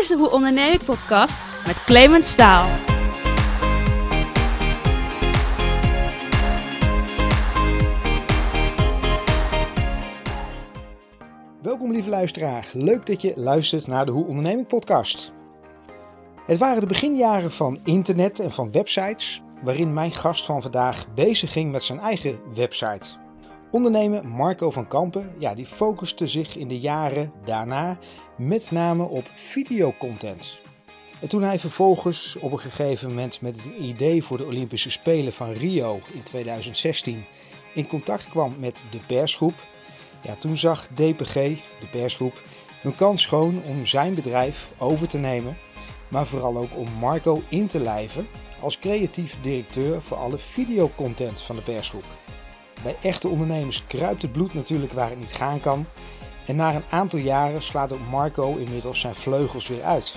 is de Hoe Onderneem ik podcast met Clemens Staal. Welkom lieve luisteraar, leuk dat je luistert naar de Hoe Onderneem ik podcast. Het waren de beginjaren van internet en van websites, waarin mijn gast van vandaag bezig ging met zijn eigen website. Ondernemer Marco van Kampen ja, die focuste zich in de jaren daarna met name op videocontent. En toen hij vervolgens op een gegeven moment met het idee voor de Olympische Spelen van Rio in 2016 in contact kwam met de persgroep, ja, toen zag DPG, de persgroep, een kans schoon om zijn bedrijf over te nemen, maar vooral ook om Marco in te lijven als creatief directeur voor alle videocontent van de persgroep. Bij echte ondernemers kruipt het bloed natuurlijk waar het niet gaan kan. En na een aantal jaren slaat ook Marco inmiddels zijn vleugels weer uit.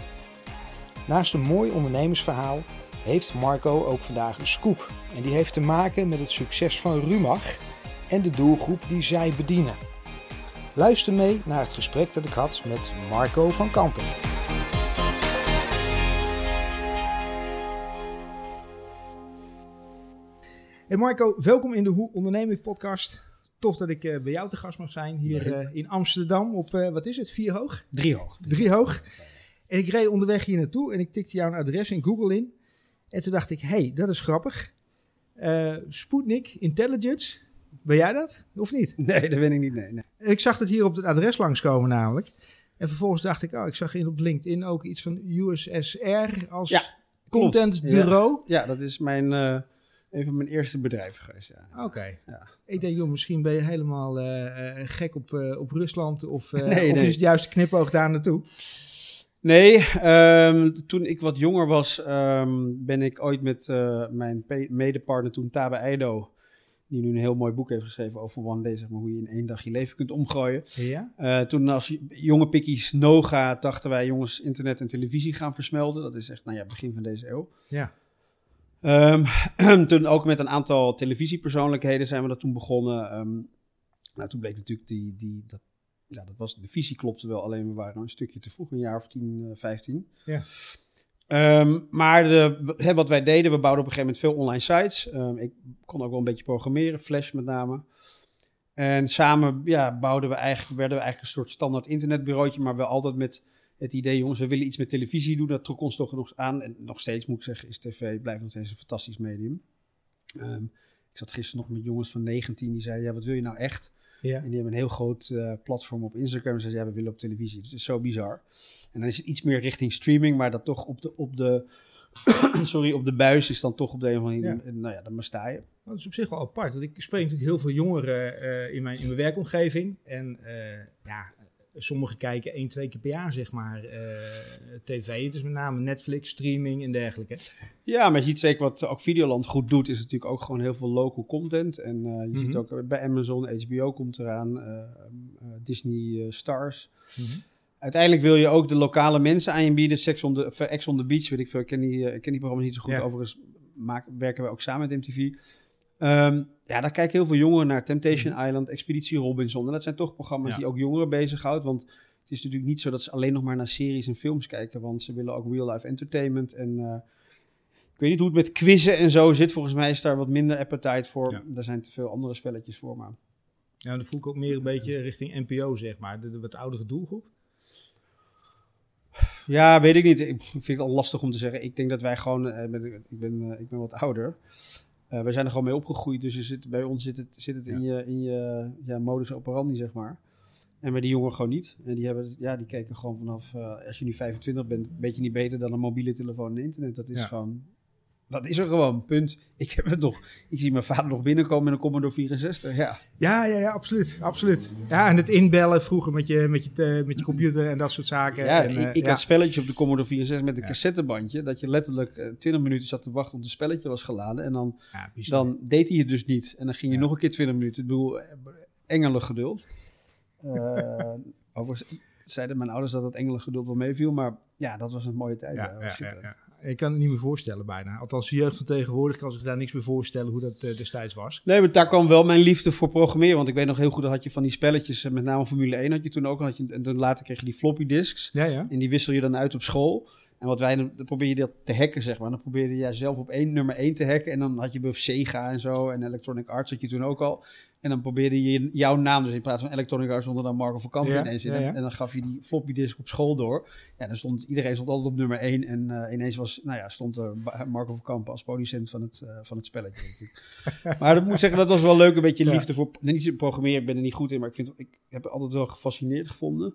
Naast een mooi ondernemersverhaal heeft Marco ook vandaag een scoop. En die heeft te maken met het succes van Rumach en de doelgroep die zij bedienen. Luister mee naar het gesprek dat ik had met Marco van Kampen. Hey Marco, welkom in de Hoe Onderneming podcast. Tof dat ik uh, bij jou te gast mag zijn hier uh, in Amsterdam op, uh, wat is het, vier hoog? Drie hoog. Drie hoog. En ik reed onderweg hier naartoe en ik tikte jouw adres in Google in. En toen dacht ik, hey, dat is grappig. Sputnik Intelligence, ben jij dat of niet? Nee, dat ben ik niet, nee, nee. Ik zag het hier op het adres langskomen namelijk. En vervolgens dacht ik, oh, ik zag in op LinkedIn ook iets van USSR als ja, contentbureau. Ja, ja, dat is mijn een van mijn eerste bedrijven geweest. Ja. Oké. Ja. Ik denk, joh, misschien ben je helemaal uh, gek op, uh, op Rusland of, nee, of nee. is het juist knipoog daar naartoe? Nee, um, toen ik wat jonger was, um, ben ik ooit met mijn medepartner toen Tabe Eido, die nu een heel mooi boek heeft geschreven over One Day, zeg maar, hoe je in één dag je leven kunt omgooien. Ja? toen als jonge pikkies Noga dachten wij jongens internet en televisie gaan versmelten. Dat is echt, nou ja, begin van deze eeuw. Ja. Um, toen ook met een aantal televisiepersoonlijkheden zijn we dat toen begonnen. Um, nou, toen bleek natuurlijk die, die, dat, ja, dat was, de visie klopte wel, alleen we waren een stukje te vroeg, een jaar of 10, uh, 15. Ja. Um, maar de, he, wat wij deden, we bouwden op een gegeven moment veel online sites. ik kon ook wel een beetje programmeren, Flash met name. En samen ja, bouwden we eigenlijk, werden we eigenlijk een soort standaard internetbureautje, maar wel altijd met het idee, jongens, we willen iets met televisie doen. Dat trok ons toch nog aan. En nog steeds moet ik zeggen, is tv blijft nog steeds een fantastisch medium. Um, ik zat gisteren nog met jongens van 19 die zeiden, ja, wat wil je nou echt? Ja. En die hebben een heel groot uh, platform op Instagram. En zeiden, ja, we willen op televisie. Dus het is zo bizar. En dan is het iets meer richting streaming, maar dat toch op de, op de, sorry, op de buis is dan toch op de een of andere manier, ja. nou ja, dan maar sta je. Dat is op zich wel apart. Want ik spreek natuurlijk heel veel jongeren uh, in, mijn, in mijn werkomgeving. En uh, ja, Sommigen kijken één, twee keer per jaar, zeg maar, uh, tv. Het is met name Netflix, streaming en dergelijke. Ja, maar je ziet zeker wat ook Videoland goed doet, is natuurlijk ook gewoon heel veel local content. En uh, je mm -hmm. ziet ook bij Amazon, HBO komt eraan, uh, Disney Stars. Mm -hmm. Uiteindelijk wil je ook de lokale mensen aan je bieden. Sex on the, Ex on the Beach, weet ik veel. Ik ken die, ik ken die programma's niet zo goed. Ja. Overigens maken, werken we ook samen met MTV. Um, ja, daar kijken heel veel jongeren naar. Temptation mm. Island, Expeditie Robinson. En dat zijn toch programma's ja. die ook jongeren bezighoudt. Want het is natuurlijk niet zo dat ze alleen nog maar naar series en films kijken. Want ze willen ook real-life entertainment. En uh, ik weet niet hoe het met quizzen en zo zit. Volgens mij is daar wat minder appetite voor. Ja. Daar zijn te veel andere spelletjes voor. Maar... Ja, dan voel ik ook meer een beetje richting NPO, zeg maar. De, de wat oudere doelgroep. Ja, weet ik niet. Ik vind het al lastig om te zeggen. Ik denk dat wij gewoon... Uh, ben, ik, ben, uh, ik ben wat ouder. Uh, we zijn er gewoon mee opgegroeid, dus zit, bij ons zit het, zit het ja. in je, in je ja, modus operandi, zeg maar. En bij die jongeren gewoon niet. En die, hebben, ja, die keken gewoon vanaf, uh, als je nu 25 bent, weet je niet beter dan een mobiele telefoon en internet. Dat is ja. gewoon, dat is er gewoon, punt. Ik heb het nog, ik zie mijn vader nog binnenkomen met een Commodore 64, ja. Ja, ja, ja, absoluut, absoluut. Ja, en het inbellen vroeger met je, met je, met je computer en dat soort zaken. Ja, en, ik, ik ja. had spelletjes op de Commodore 64 met een ja. cassettebandje, dat je letterlijk uh, 20 minuten zat te wachten op het spelletje was geladen. En dan, dan deed hij het dus niet. En dan ging je nog een keer 20 minuten. Ik bedoel, engelen geduld. Uh, overigens zeiden mijn ouders dat het engelen geduld wel meeviel, maar ja, dat was een mooie tijd. Ja, ja, ja, ik kan het niet meer voorstellen bijna. Althans, de jeugd van tegenwoordig kan zich daar niks meer voorstellen hoe dat uh, destijds was. Nee, maar daar kwam wel mijn liefde voor programmeren. Want ik weet nog heel goed, dat had je van die spelletjes, met name Formule 1 had je toen ook. Had je, en dan later kreeg je die floppy disks. Ja, ja. En die wissel je dan uit op school. En wat wij, dan probeer je dat te hacken, zeg maar. Dan probeerde jij zelf op één, nummer 1 te hacken. En dan had je bij Sega en zo. En Electronic Arts had je toen ook al. En dan probeerde je jouw naam, dus in plaats van Electronic Arts, zonder dan Marco van Kamp ineens in. En dan gaf je die floppy disk op school door. Ja, dan stond iedereen stond altijd op nummer 1. En uh, ineens was, nou ja, stond uh, Marco van Kamp als producent van het, uh, van het spelletje. maar dat moet zeggen, dat was wel leuk. Een beetje liefde voor. Niet programmeren, ik ben er niet goed in, maar ik, vind, ik heb het altijd wel gefascineerd gevonden.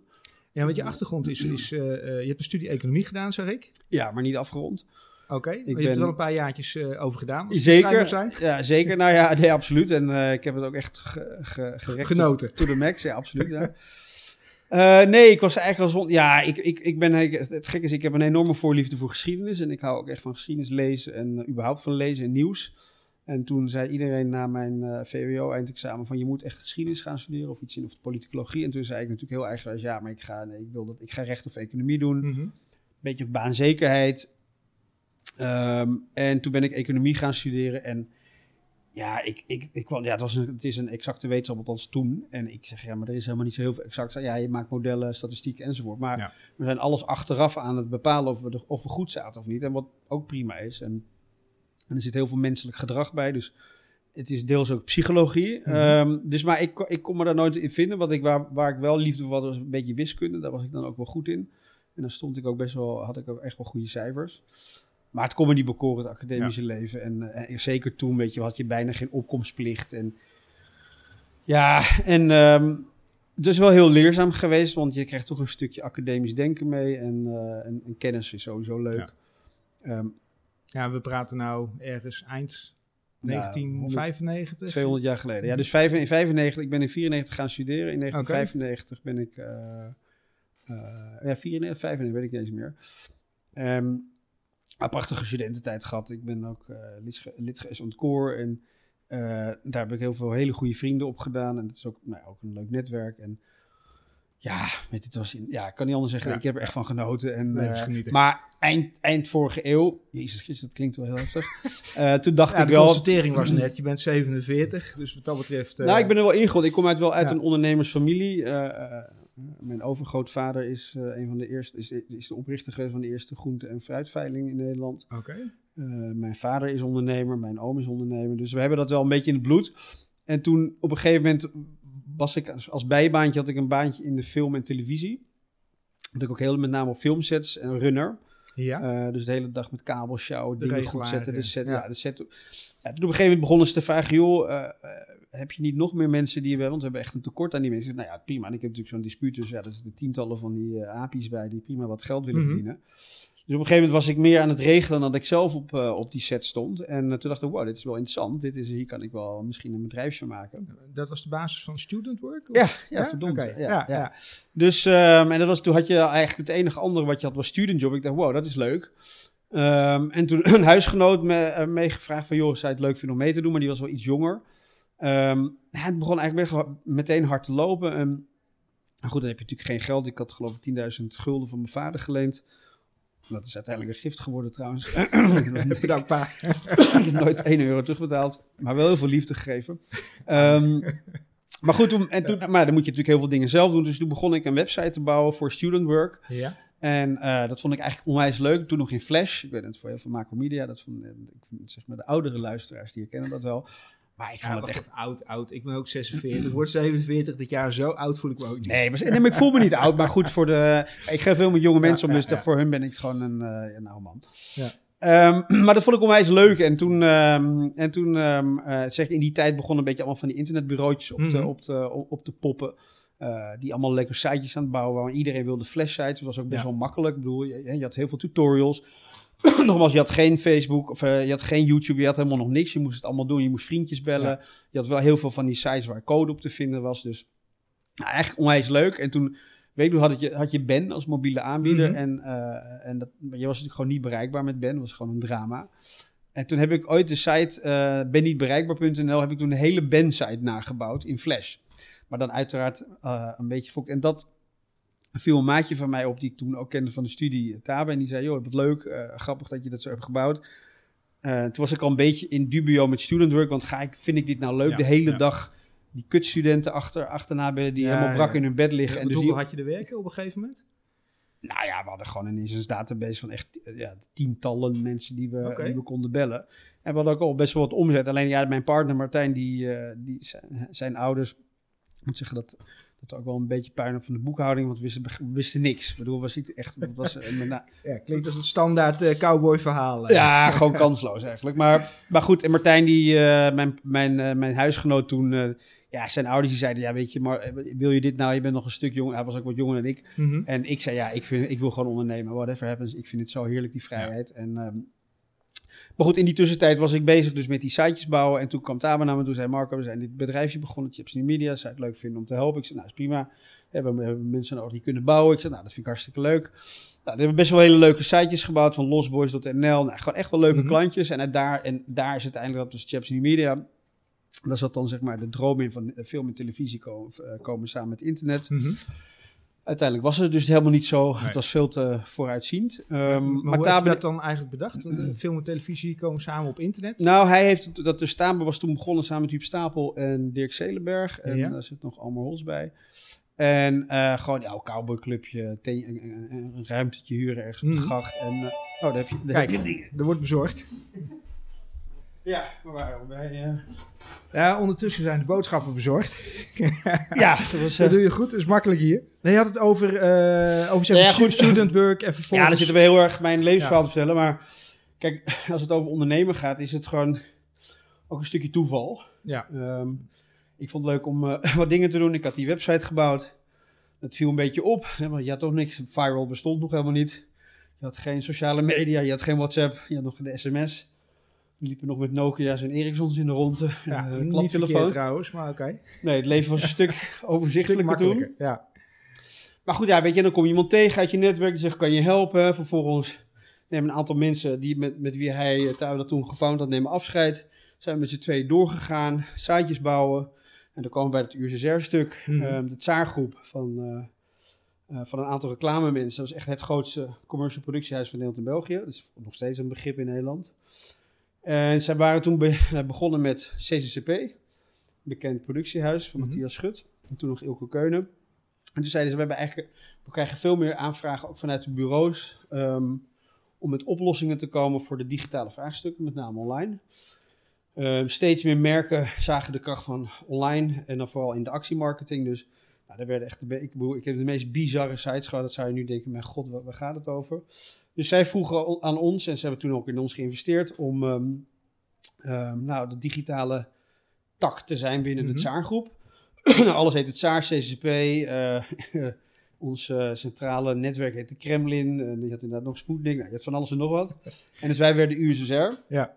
Ja, want je achtergrond is, is uh, je hebt een studie economie gedaan, zeg ik. Ja, maar niet afgerond. Oké, okay. je ben... hebt er wel een paar jaartjes uh, over gedaan. Zeker, zijn. ja, zeker. Nou ja, nee, absoluut. En uh, ik heb het ook echt ge, ge, genoten. To the max, ja, absoluut. ja. Uh, nee, ik was eigenlijk al zon. Ja, ik, ik, ik ben. Het gekke is, ik heb een enorme voorliefde voor geschiedenis. En ik hou ook echt van geschiedenis lezen en überhaupt van lezen en nieuws. En toen zei iedereen na mijn uh, VWO-eindexamen van je moet echt geschiedenis gaan studeren of iets in of politicologie. En toen zei ik natuurlijk heel eigenwijs ja, maar ik ga, nee, ik wil dat, ik ga recht of economie doen. Mm -hmm. Beetje op baanzekerheid. Um, en toen ben ik economie gaan studeren en ja, ik, ik, ik, ja het, was een, het is een exacte wetenschap, althans toen. En ik zeg, ja, maar er is helemaal niet zo heel veel exact. Ja, je maakt modellen, statistieken enzovoort. Maar ja. we zijn alles achteraf aan het bepalen of we, of we goed zaten of niet. En wat ook prima is. En en er zit heel veel menselijk gedrag bij. Dus het is deels ook psychologie. Mm -hmm. um, dus maar ik, ik kon me daar nooit in vinden. Wat ik, waar, waar ik wel liefde voor had, was een beetje wiskunde. Daar was ik dan ook wel goed in. En dan stond ik ook best wel, had ik ook echt wel goede cijfers. Maar het kon me niet bekoren, het academische ja. leven. En, en, zeker toen, weet je, had je bijna geen opkomstplicht. En ja, en um, het is wel heel leerzaam geweest, want je krijgt toch een stukje academisch denken mee. En, uh, en, en kennis is sowieso leuk. Ja. Um, ja, we praten nou ergens eind 1995. Ja, 200 jaar geleden. Ja, dus in 95, ik ben in 94 gaan studeren. In 1995 okay. ben ik, uh, uh, ja, 94, 95 weet ik niet eens meer. Um, prachtige studententijd gehad. Ik ben ook uh, lid, lid geweest van het koor en daar heb ik heel veel hele goede vrienden op gedaan. En het is ook, nou, ook een leuk netwerk. En ja, weet het was in, ja, ik kan niet anders zeggen. Ja. Ik heb er echt van genoten. En, nee, uh, maar eind, eind vorige eeuw, Jezus Christus, dat klinkt wel heel heftig. Uh, toen dacht ja, ik de wel. De constatering was net, je bent 47, dus wat dat betreft. Uh, nou, ik ben er wel ingegold. Ik kom uit wel uit ja. een ondernemersfamilie. Mijn overgrootvader is een van de eerste, is, is de oprichter geweest van de eerste groente- en fruitveiling in Nederland. Oké. Okay. mijn vader is ondernemer, mijn oom is ondernemer. Dus we hebben dat wel een beetje in het bloed. En toen op een gegeven moment was ik als bijbaantje had ik een baantje in de film en televisie. Dat ik ook heel met name op filmsets en runner. Ja. Uh, dus de hele dag met kabels sjouwen, dingen goed zetten. De set, ja. ja de set. Ja, toen op een gegeven moment begonnen ze te vragen, joh, uh, uh, heb je niet nog meer mensen die we hebben? Want we hebben echt een tekort aan die mensen. Nou ja, prima. En ik heb natuurlijk zo'n dispuut, dus ja, er zitten tientallen van die apies bij die prima wat geld willen mm -hmm. verdienen. Dus op een gegeven moment was ik meer aan het regelen dan dat ik zelf op, uh, op die set stond. En uh, toen dacht ik, wow, dit is wel interessant. Dit is, hier kan ik wel misschien een bedrijfje maken. Dat was de basis van student work? Of? Ja, ja, ja, verdomd. Okay. Ja, ja, ja, Dus, um, en dat was, toen had je eigenlijk het enige andere wat je had was student job. Ik dacht, wow, dat is leuk. Um, en toen een huisgenoot me, uh, meegevraagd van, joh, zou je het leuk vinden om mee te doen? Maar die was wel iets jonger. Um, het begon eigenlijk meteen hard te lopen. Um, goed, dan heb je natuurlijk geen geld. Ik had geloof ik 10.000 gulden van mijn vader geleend. Dat is uiteindelijk een gift geworden trouwens. Bedankt pa. ik heb nooit 1 euro terugbetaald, maar wel heel veel liefde gegeven. Um, maar goed, toen, en toen, maar dan moet je natuurlijk heel veel dingen zelf doen. Dus toen begon ik een website te bouwen voor Student Work. Ja. En uh, dat vond ik eigenlijk onwijs leuk. Toen nog in Flash. Ik weet het voor heel veel macromedia. Dat vond, ik, zeg maar de oudere luisteraars die herkennen dat wel. Maar ik vond ja, het echt oud, oud. Ik ben ook 46. Ik word 47 dit jaar. Zo oud voel ik me ook niet. Nee, maar, nee, maar ik voel me niet oud. Maar goed, voor de, ik geef veel met jonge mensen ja, om. Dus ja, voor hun ben ik gewoon een, uh, een oude man. Ja. Um, maar dat vond ik onwijs leuk. En toen, um, en toen um, uh, zeg, in die tijd begonnen een beetje allemaal van die internetbureautjes op, mm -hmm. te, op, te, op, op te poppen. Uh, die allemaal leuke sitejes aan het bouwen waren. Iedereen wilde flash sites. Dat was ook best wel makkelijk. Ik bedoel, je, je had heel veel tutorials. Nogmaals, je had geen Facebook of uh, je had geen YouTube, je had helemaal nog niks. Je moest het allemaal doen. Je moest vriendjes bellen. Ja. Je had wel heel veel van die sites waar code op te vinden was. Dus nou, echt onwijs leuk. En toen, weet je, had je, had je Ben als mobiele aanbieder. Mm -hmm. En, uh, en dat, je was natuurlijk gewoon niet bereikbaar met Ben. Dat was gewoon een drama. En toen heb ik ooit de site uh, bennietbereikbaar.nl, heb ik toen een hele Ben-site nagebouwd in Flash. Maar dan uiteraard uh, een beetje... En dat viel een maatje van mij op die ik toen ook kende van de studie, Tabe. En die zei, joh, wat leuk, uh, grappig dat je dat zo hebt gebouwd. Uh, toen was ik al een beetje in dubio met student work, want ga ik, vind ik dit nou leuk? Ja, de hele ja. dag die kutstudenten achter, achterna bij die Ja, helemaal brak ja. in hun bed liggen. En en dus die, had je er werken op een gegeven moment? nou ja, we hadden gewoon een instance database van echt eh, ja, tientallen mensen die we, die we konden bellen. En we hadden ook al best wel wat omzet. Alleen ja, mijn partner Martijn, die, eh, die zijn, zijn ouders, ik moet zeggen dat dat ook wel een beetje puin op van de boekhouding, want we wisten, wisten niks. Ik bedoel, was niet echt. het Was, eh, na- Ja, klinkt als het standaard eh, cowboy verhaal. ja, gewoon kansloos eigenlijk. Maar, maar goed, en Martijn, die, eh, mijn, mijn, eh, mijn huisgenoot toen, eh, ja, zijn ouders die zeiden, ja, weet je, maar eh, wil je dit nou? Je bent nog een stuk jonger. Hij was ook wat jonger dan ik. Mhm. En ik zei, ja, ik, vind, ik wil gewoon ondernemen. Whatever happens. Ik vind het zo heerlijk, die vrijheid. En, ehm, maar goed, in die tussentijd was ik bezig dus met die sitejes bouwen. En toen kwam Taber naar me toe en zei, Marco, we zijn dit bedrijfje begonnen, Chips New Media. Zou je het leuk vinden om te helpen? Ik zei, nou, is prima. Ja, we hebben mensen nodig die kunnen bouwen. Ik zei, nou, dat vind ik hartstikke leuk. Nou, we hebben best wel hele leuke sitejes gebouwd van losboys.nl. Nou, gewoon echt wel leuke Mhm. klantjes. En, daar, en daar is uiteindelijk dat dus Chips New Media. Daar zat dan zeg maar de droom in van eh, film en televisie komen, eh, komen samen met internet. Mhm. Uiteindelijk was het dus helemaal niet zo. Nee. Het was veel te vooruitziend. Ehm, maar maar hoe heb je Tabe, dat dan eigenlijk bedacht? Eh, Film en televisie komen samen op internet? nou, hij heeft dat dus Tabe was toen begonnen samen met Huub Stapel en Dirk Zelenberg. En Ja. daar zit nog Almer Hols bij. En eh, gewoon ja, een cowboyclubje, een, een, ruimtetje huren ergens op de Mhm. gracht. En, eh, oh, daar heb je, daar Kijk, heb je dingen. er wordt bezorgd. Ja, we waren bij. eh, Ja, ondertussen zijn de boodschappen bezorgd. ja, dat was. Dat eh, doe je goed, dat is makkelijk hier. Nee, je had het over, eh over zeg Ja, goed. student work en vervolgens... Ja, dan zitten we heel erg mijn levensverhaal te vertellen. Maar kijk, als het over ondernemen gaat, is het gewoon ook een stukje toeval. Ja. Ehm, ik vond het leuk om eh, wat dingen te doen. Ik had die website gebouwd. Dat viel een beetje op, hè, want je had toch niks. Viral bestond nog helemaal niet. Je had geen sociale media, je had geen WhatsApp, je had nog de sms. Liepen nog met Nokia's en Ericssons in de ronde. Ja, Eh, niet verkeerd trouwens, maar oké. Nee, het leven was een stuk Stuk overzichtelijker toen. ja. Maar goed, ja, weet je, dan kom je iemand tegen uit je netwerk die zegt, kan je helpen? Vervolgens nemen een aantal mensen die met, met wie hij uh, dat toen gefound had, nemen afscheid. Zijn we met z'n tweeën doorgegaan, sitejes bouwen. En dan komen we bij het USSR-stuk, Mhm. ehm, de Tsaargroep van, eh, van een aantal reclamemensen. Dat is echt het grootste commercial productiehuis van Nederland en België. Dat is nog steeds een begrip in Nederland. En zij waren toen be- begonnen met CCCP, bekend productiehuis van Mhm. Matthias Schut. En toen nog Ilko Keunen. En toen zeiden ze, we, hebben eigenlijk, we krijgen veel meer aanvragen, ook vanuit de bureaus, ehm, om met oplossingen te komen voor de digitale vraagstukken, met name online. Ehm, steeds meer merken zagen de kracht van online en dan vooral in de actiemarketing. Dus nou, daar werden echt ik, bedoel, ik heb de meest bizarre sites gehad. Dat zou je nu denken, mijn god, waar, waar gaat het over? Dus zij vroegen aan ons, en ze hebben toen ook in ons geïnvesteerd, om ehm, ehm, nou, de digitale tak te zijn binnen Mhm. de Tsaargroep. Nou, Alles heet het Tsaar, CCP. eh, ons eh, centrale netwerk heet de Kremlin. en je had inderdaad nog Sputnik. Nou, je had van alles en nog wat. En dus wij werden USSR. Ja.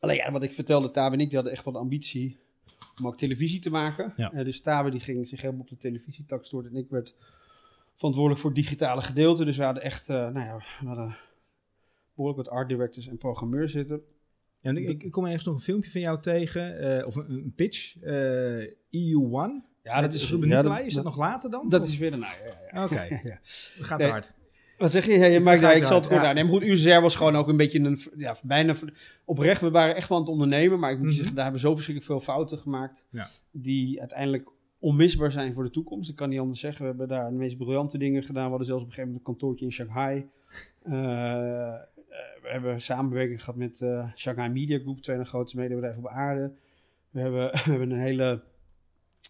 Alleen ja, wat ik vertelde, Tabe en ik, die hadden echt wel de ambitie om ook televisie te maken. Ja. Eh, dus Tabe die ging zich helemaal op de televisietak storten. En ik werd verantwoordelijk voor het digitale gedeelte. Dus we hadden echt, eh, nou ja, we hadden behoorlijk wat art directors en programmeurs zitten. En ik, ik kom ergens nog een filmpje van jou tegen, eh, of een, een pitch, eh EU1. Ja, dat is, Ruben ja, Nicolai. Is dat, nog later dan? Dat Of- is weer een... Nou, ja, ja, ja. Oké, Ja. gaat Nee. hard. Wat zeg je? Ja, je maakt, ja, gaat ik zal het kort aan. Nee, maar goed, USR was gewoon ook een beetje een, ja, bijna oprecht. We waren echt wel aan het ondernemen, maar ik moet je Mhm. zeggen, daar hebben we zo verschrikkelijk veel fouten gemaakt. Ja. Die uiteindelijk onmisbaar zijn voor de toekomst. Ik kan niet anders zeggen. We hebben daar de meest briljante dingen gedaan. We hadden zelfs op een gegeven moment een kantoortje in Shanghai. Eh, eh, we hebben samenwerking gehad met eh, Shanghai Media Group, twee van de grootste mediabedrijven op aarde. We hebben, we hebben een hele,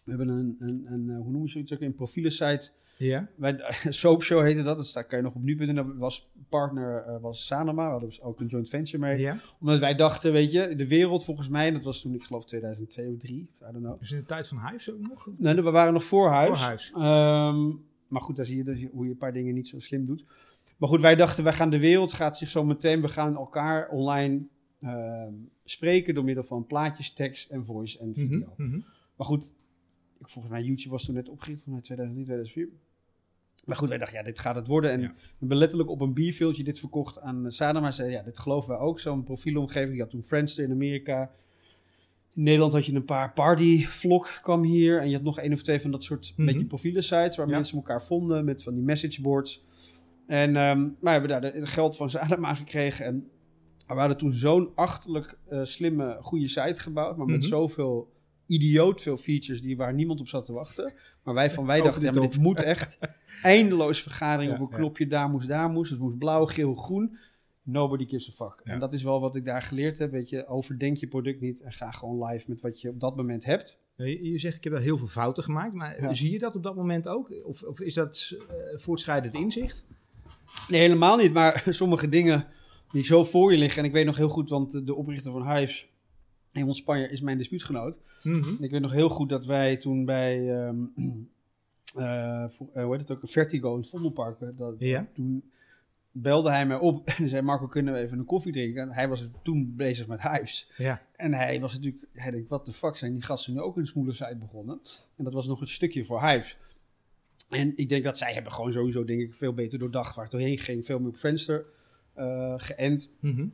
we hebben een, een, hoe noem je zoiets ook, een profielensite Ja. wij, Soap Show heette dat. Dat kan je nog op nu.nl. Was partner eh, was Sanoma. We hadden dus ook een joint venture mee. ja. Omdat wij dachten, weet je, de wereld volgens mij, dat was toen ik geloof 2002 of 3, I don't know. Dus in de tijd van Hives ook nog? Nee, we waren nog voor huis. Voor Hives. Ehm, maar goed, daar zie je dus hoe je een paar dingen niet zo slim doet. Maar goed, wij dachten, wij gaan de wereld, gaat zich zo meteen, we gaan elkaar online ehm, spreken door middel van plaatjes, tekst en voice en video. Mhm, mhm. Maar goed, ik, volgens mij YouTube was toen net opgericht, volgens mij 2003, 2004. Maar goed, wij dachten, ja, dit gaat het worden. En Ja. we hebben letterlijk op een bierveeltje dit verkocht aan Sadama. Zei, ja, dit geloven wij ook. Zo'n profielomgeving. Die had toen Friendster in Amerika. In Nederland had je een paar partyvlog kwam hier. En je had nog één of twee van dat soort Mhm. beetje profielen sites waar Ja. mensen elkaar vonden met van die messageboards. En ehm we hebben daar het geld van Zadem aan gekregen. En we hadden toen zo'n achterlijk eh, slimme, goede site gebouwd. Maar met Mhm. zoveel idioot veel features die waar niemand op zat te wachten. Maar wij van wij Over dachten, ja, maar dit moet echt. Eindeloos vergadering of een knopje daar moest, daar moest. Het moest blauw, geel, groen. Nobody gives a fuck. En dat is wel wat ik daar geleerd heb. Weet je, overdenk je product niet en ga gewoon live met wat je op dat moment hebt. Je, je zegt, ik heb wel heel veel fouten gemaakt, maar zie je dat op dat moment ook? Of, of is dat eh, voortschrijdend inzicht? Nee, helemaal niet. Maar sommige dingen die zo voor je liggen. En ik weet nog heel goed, want de- de oprichter van Hives, Raymond Spanje, is mijn dispuutgenoot. Mhm. Ik weet nog heel goed dat wij toen bij, ehm eh, voor- eh, hoe heet het ook, Vertigo in het Vondelpark, eh, dat, Ja. toen belde hij mij op en zei, Marco, kunnen we even een koffie drinken? En hij was toen bezig met Hives. Ja. En hij was natuurlijk, hij denkt, wat de fuck zijn die gasten nu ook een smoele site begonnen? En dat was nog een stukje voor Hives. En ik denk dat zij hebben gewoon sowieso, denk ik, veel beter doordacht waar het doorheen ging. Veel meer op venster eh, geënt. Mhm.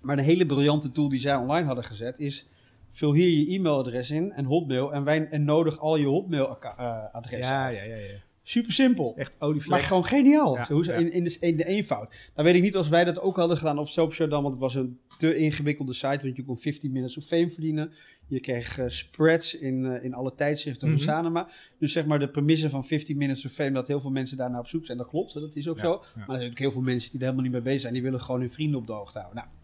Maar een hele briljante tool die zij online hadden gezet is... Vul hier je e-mailadres in en hotmail en, wij, en nodig al je hotmail-adressen. Ja, ja, ja, ja. Super simpel. Echt olievlek. Maar gewoon geniaal. Ja, Zo, hoe ze- ja. in, in, de, in de eenvoud. Dan weet ik niet als wij dat ook hadden gedaan of Soapshare dan, want het was een te ingewikkelde site, want je kon 15 minutes of fame verdienen. Je kreeg eh, spreads in, eh, in alle tijdschriften Mhm. van Sanema. Dus zeg maar de premisse van 15 minutes of fame, dat heel veel mensen daarna op zoek zijn. Dat klopt, dat is ook Ja, zo. Maar er zijn natuurlijk heel veel mensen die er helemaal niet mee bezig zijn. Die willen gewoon hun vrienden op de hoogte houden. Nou,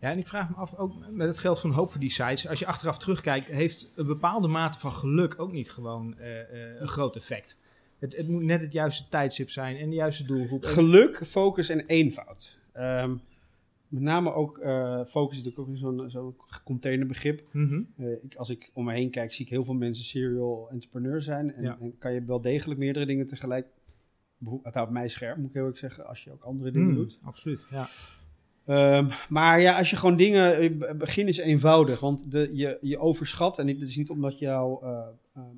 Ja, en ik vraag me af, ook met het geld van hoop voor die sites, als je achteraf terugkijkt, heeft een bepaalde mate van geluk ook niet gewoon eh, eh, een groot effect. Het, het moet net het juiste tijdstip zijn en de juiste doelgroep. Geluk, focus en eenvoud. Ehm, met name ook eh, focus is natuurlijk ook in zo'n zo'n containerbegrip. Mhm. Ik, als ik om me heen kijk, zie ik heel veel mensen serial entrepreneur zijn. En, Ja. en kan je wel degelijk meerdere dingen tegelijk. Het houdt mij scherp, moet ik heel erg zeggen, als je ook andere dingen Mm, doet. Absoluut, ja. Ehm, maar ja, als je gewoon dingen. eh, Begin is eenvoudig, want de, je, je overschat. En dit is niet omdat jouw eh, ehm,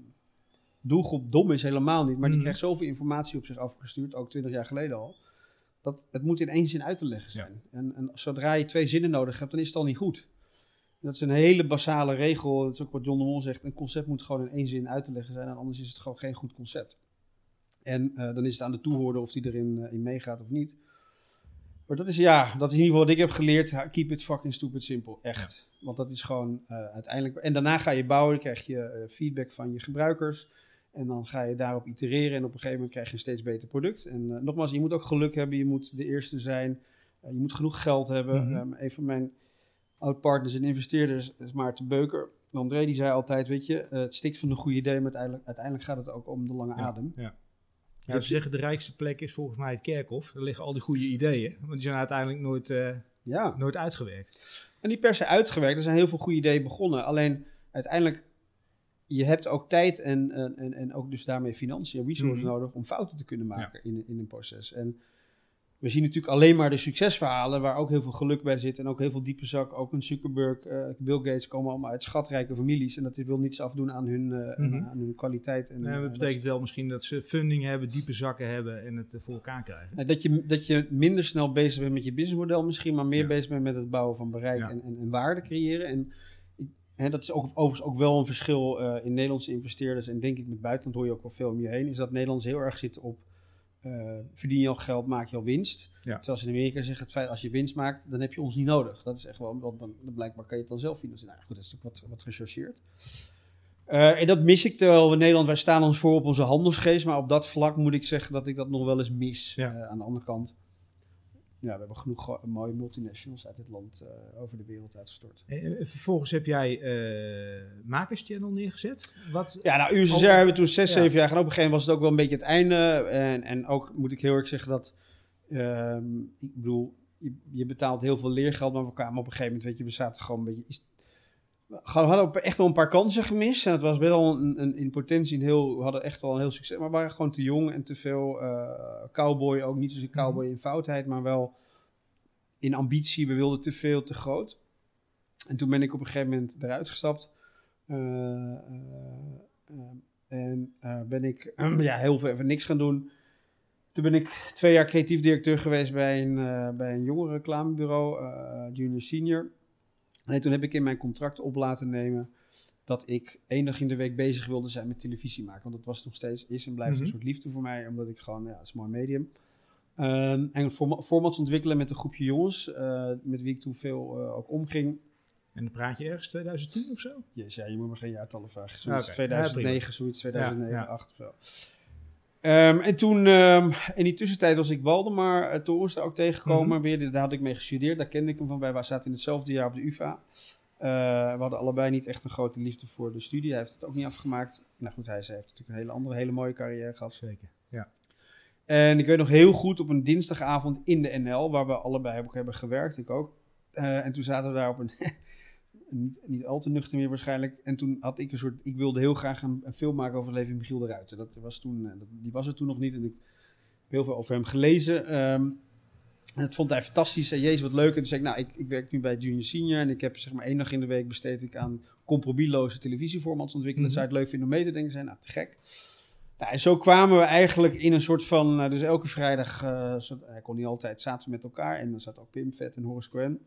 doelgroep dom is, helemaal niet. Maar die Mhm. krijgt zoveel informatie op zich afgestuurd, ook twintig jaar geleden al. Dat het moet in één zin uit te leggen zijn. En, en zodra je twee zinnen nodig hebt, dan is het al niet goed. Dat is een hele basale regel. Dat is ook wat John de Mol zegt. Een concept moet gewoon in één zin uit te leggen zijn. En anders is het gewoon geen goed concept. En eh, dan is het aan de toehoorder of die erin in meegaat of niet. Maar dat is ja, dat is in ieder geval wat ik heb geleerd. Keep it fucking stupid simple. Echt. Want dat is gewoon eh, uiteindelijk. En daarna ga je bouwen, dan krijg je eh, feedback van je gebruikers. En dan ga je daarop itereren. En op een gegeven moment krijg je een steeds beter product. En eh, nogmaals, je moet ook geluk hebben. Je moet de eerste zijn. Je moet genoeg geld hebben. Ehm, een van mijn oud-partners en investeerders is Maarten Beuker. André die zei altijd, weet je, het stikt van een goed idee, maar uiteindelijk, uiteindelijk gaat het ook om de lange Ja, adem. Ja. Ja, ze zeggen de rijkste plek is volgens mij het kerkhof. Daar liggen al die goede ideeën, maar die zijn uiteindelijk nooit, eh, Ja. nooit uitgewerkt. En niet per se uitgewerkt. Er zijn heel veel goede ideeën begonnen. Alleen uiteindelijk, je hebt ook tijd en, en, en, en ook dus daarmee financiën en resources Mhm. nodig om fouten te kunnen maken in, in een proces. En we zien natuurlijk alleen maar de succesverhalen waar ook heel veel geluk bij zit en ook heel veel diepe zak. Ook een Zuckerberg, eh, Bill Gates komen allemaal uit schatrijke families en dat wil niets afdoen aan hun, eh, Mhm. aan hun kwaliteit. En, En eh, dat dat betekent wel misschien dat ze funding hebben, diepe zakken hebben en het voor elkaar krijgen. Nou, Dat je, dat je minder snel bezig bent met je businessmodel misschien, maar meer Ja. bezig bent met het bouwen van bereik Ja. en, en, en waarde creëren. En dat is ook, overigens ook wel een verschil in Nederlandse investeerders en denk ik met buitenland hoor je ook wel veel om je heen, is dat Nederlanders heel erg zitten op eh, verdien je al geld, maak je al winst. Ja. Terwijl ze in Amerika zeggen, het feit als je winst maakt, dan heb je ons niet nodig. Dat is echt wel, want dan, blijkbaar kan je het dan zelf financieren. Nou goed, dat is natuurlijk wat, wat gechargeerd. Eh, en dat mis ik terwijl we in Nederland, wij staan ons voor op onze handelsgeest, maar op dat vlak moet ik zeggen dat ik dat nog wel eens mis. Ja. Eh, aan de andere kant, ja, we hebben genoeg mooie multinationals uit dit land eh, over de wereld uitgestort. En, eh, vervolgens heb jij eh Makerschannel neergezet. Wat, Ja, nou, USSR Oh, hebben we toen zes, ja. zeven jaar gedaan. Op een gegeven moment was het ook wel een beetje het einde. En, en ook moet ik heel erg zeggen dat, ehm, ik bedoel, je, je betaalt heel veel leergeld, maar we kwamen op een gegeven moment, weet je, we zaten gewoon een beetje... we hadden echt wel een paar kansen gemist. En het was wel een, een, in potentie een heel, we hadden echt wel een heel succes. Maar we waren gewoon te jong en te veel eh, cowboy. Ook niet zozeer cowboy in foutheid, maar wel in ambitie. We wilden te veel, te groot. En toen ben ik op een gegeven moment eruit gestapt. Eh, eh, en ben ik ja, heel veel even niks gaan doen. Toen ben ik twee jaar creatief directeur geweest bij een, bij een jongere reclamebureau, eh, junior senior. En toen heb ik in mijn contract op laten nemen dat ik één dag in de week bezig wilde zijn met televisie maken. Want dat was nog steeds, is en blijft Mhm. een soort liefde voor mij. Omdat ik gewoon, ja, het is een mooi medium. Ehm, en forma- formats ontwikkelen met een groepje jongens, eh, met wie ik toen veel eh, ook omging. En dan praat je ergens 2010 of zo? Yes, ja, je moet me geen jaartallen vragen. Zoiets Oké. 2009, zoiets 2009, Ja, ja. 8 of zo. Ehm, en toen, ehm, in die tussentijd was ik Waldemar uh, Torens daar ook tegengekomen. Mhm. Weer, daar had ik mee gestudeerd, daar kende ik hem van bij. We zaten in hetzelfde jaar op de UvA. Eh, we hadden allebei niet echt een grote liefde voor de studie. Hij heeft het ook niet afgemaakt. Nou goed, hij heeft natuurlijk een hele andere, hele mooie carrière gehad. Zeker. Ja. En ik weet nog heel goed op een dinsdagavond in de NL, waar we allebei ook hebben gewerkt, ik ook. Eh, en toen zaten we daar op een, niet, niet al te nuchter meer waarschijnlijk. En toen had ik een soort, ik wilde heel graag een, een film maken over het leven van Michiel de Ruiter. Dat was toen, eh, dat, die was er toen nog niet en ik heb heel veel over hem gelezen. Ehm, en dat vond hij fantastisch. En jezus, wat leuk. En toen zei ik, nou, ik, ik werk nu bij Junior Senior en ik heb zeg maar één dag in de week besteed ik aan compromisloze televisieformats ontwikkelen. Mhm. Dat zou het leuk vinden om mee te denken zijn. Nou, te gek. Nou, en zo kwamen we eigenlijk in een soort van, eh, dus elke vrijdag, soort, hij kon niet altijd, zaten we met elkaar en dan zat ook Pim Vet en Horace Cohen.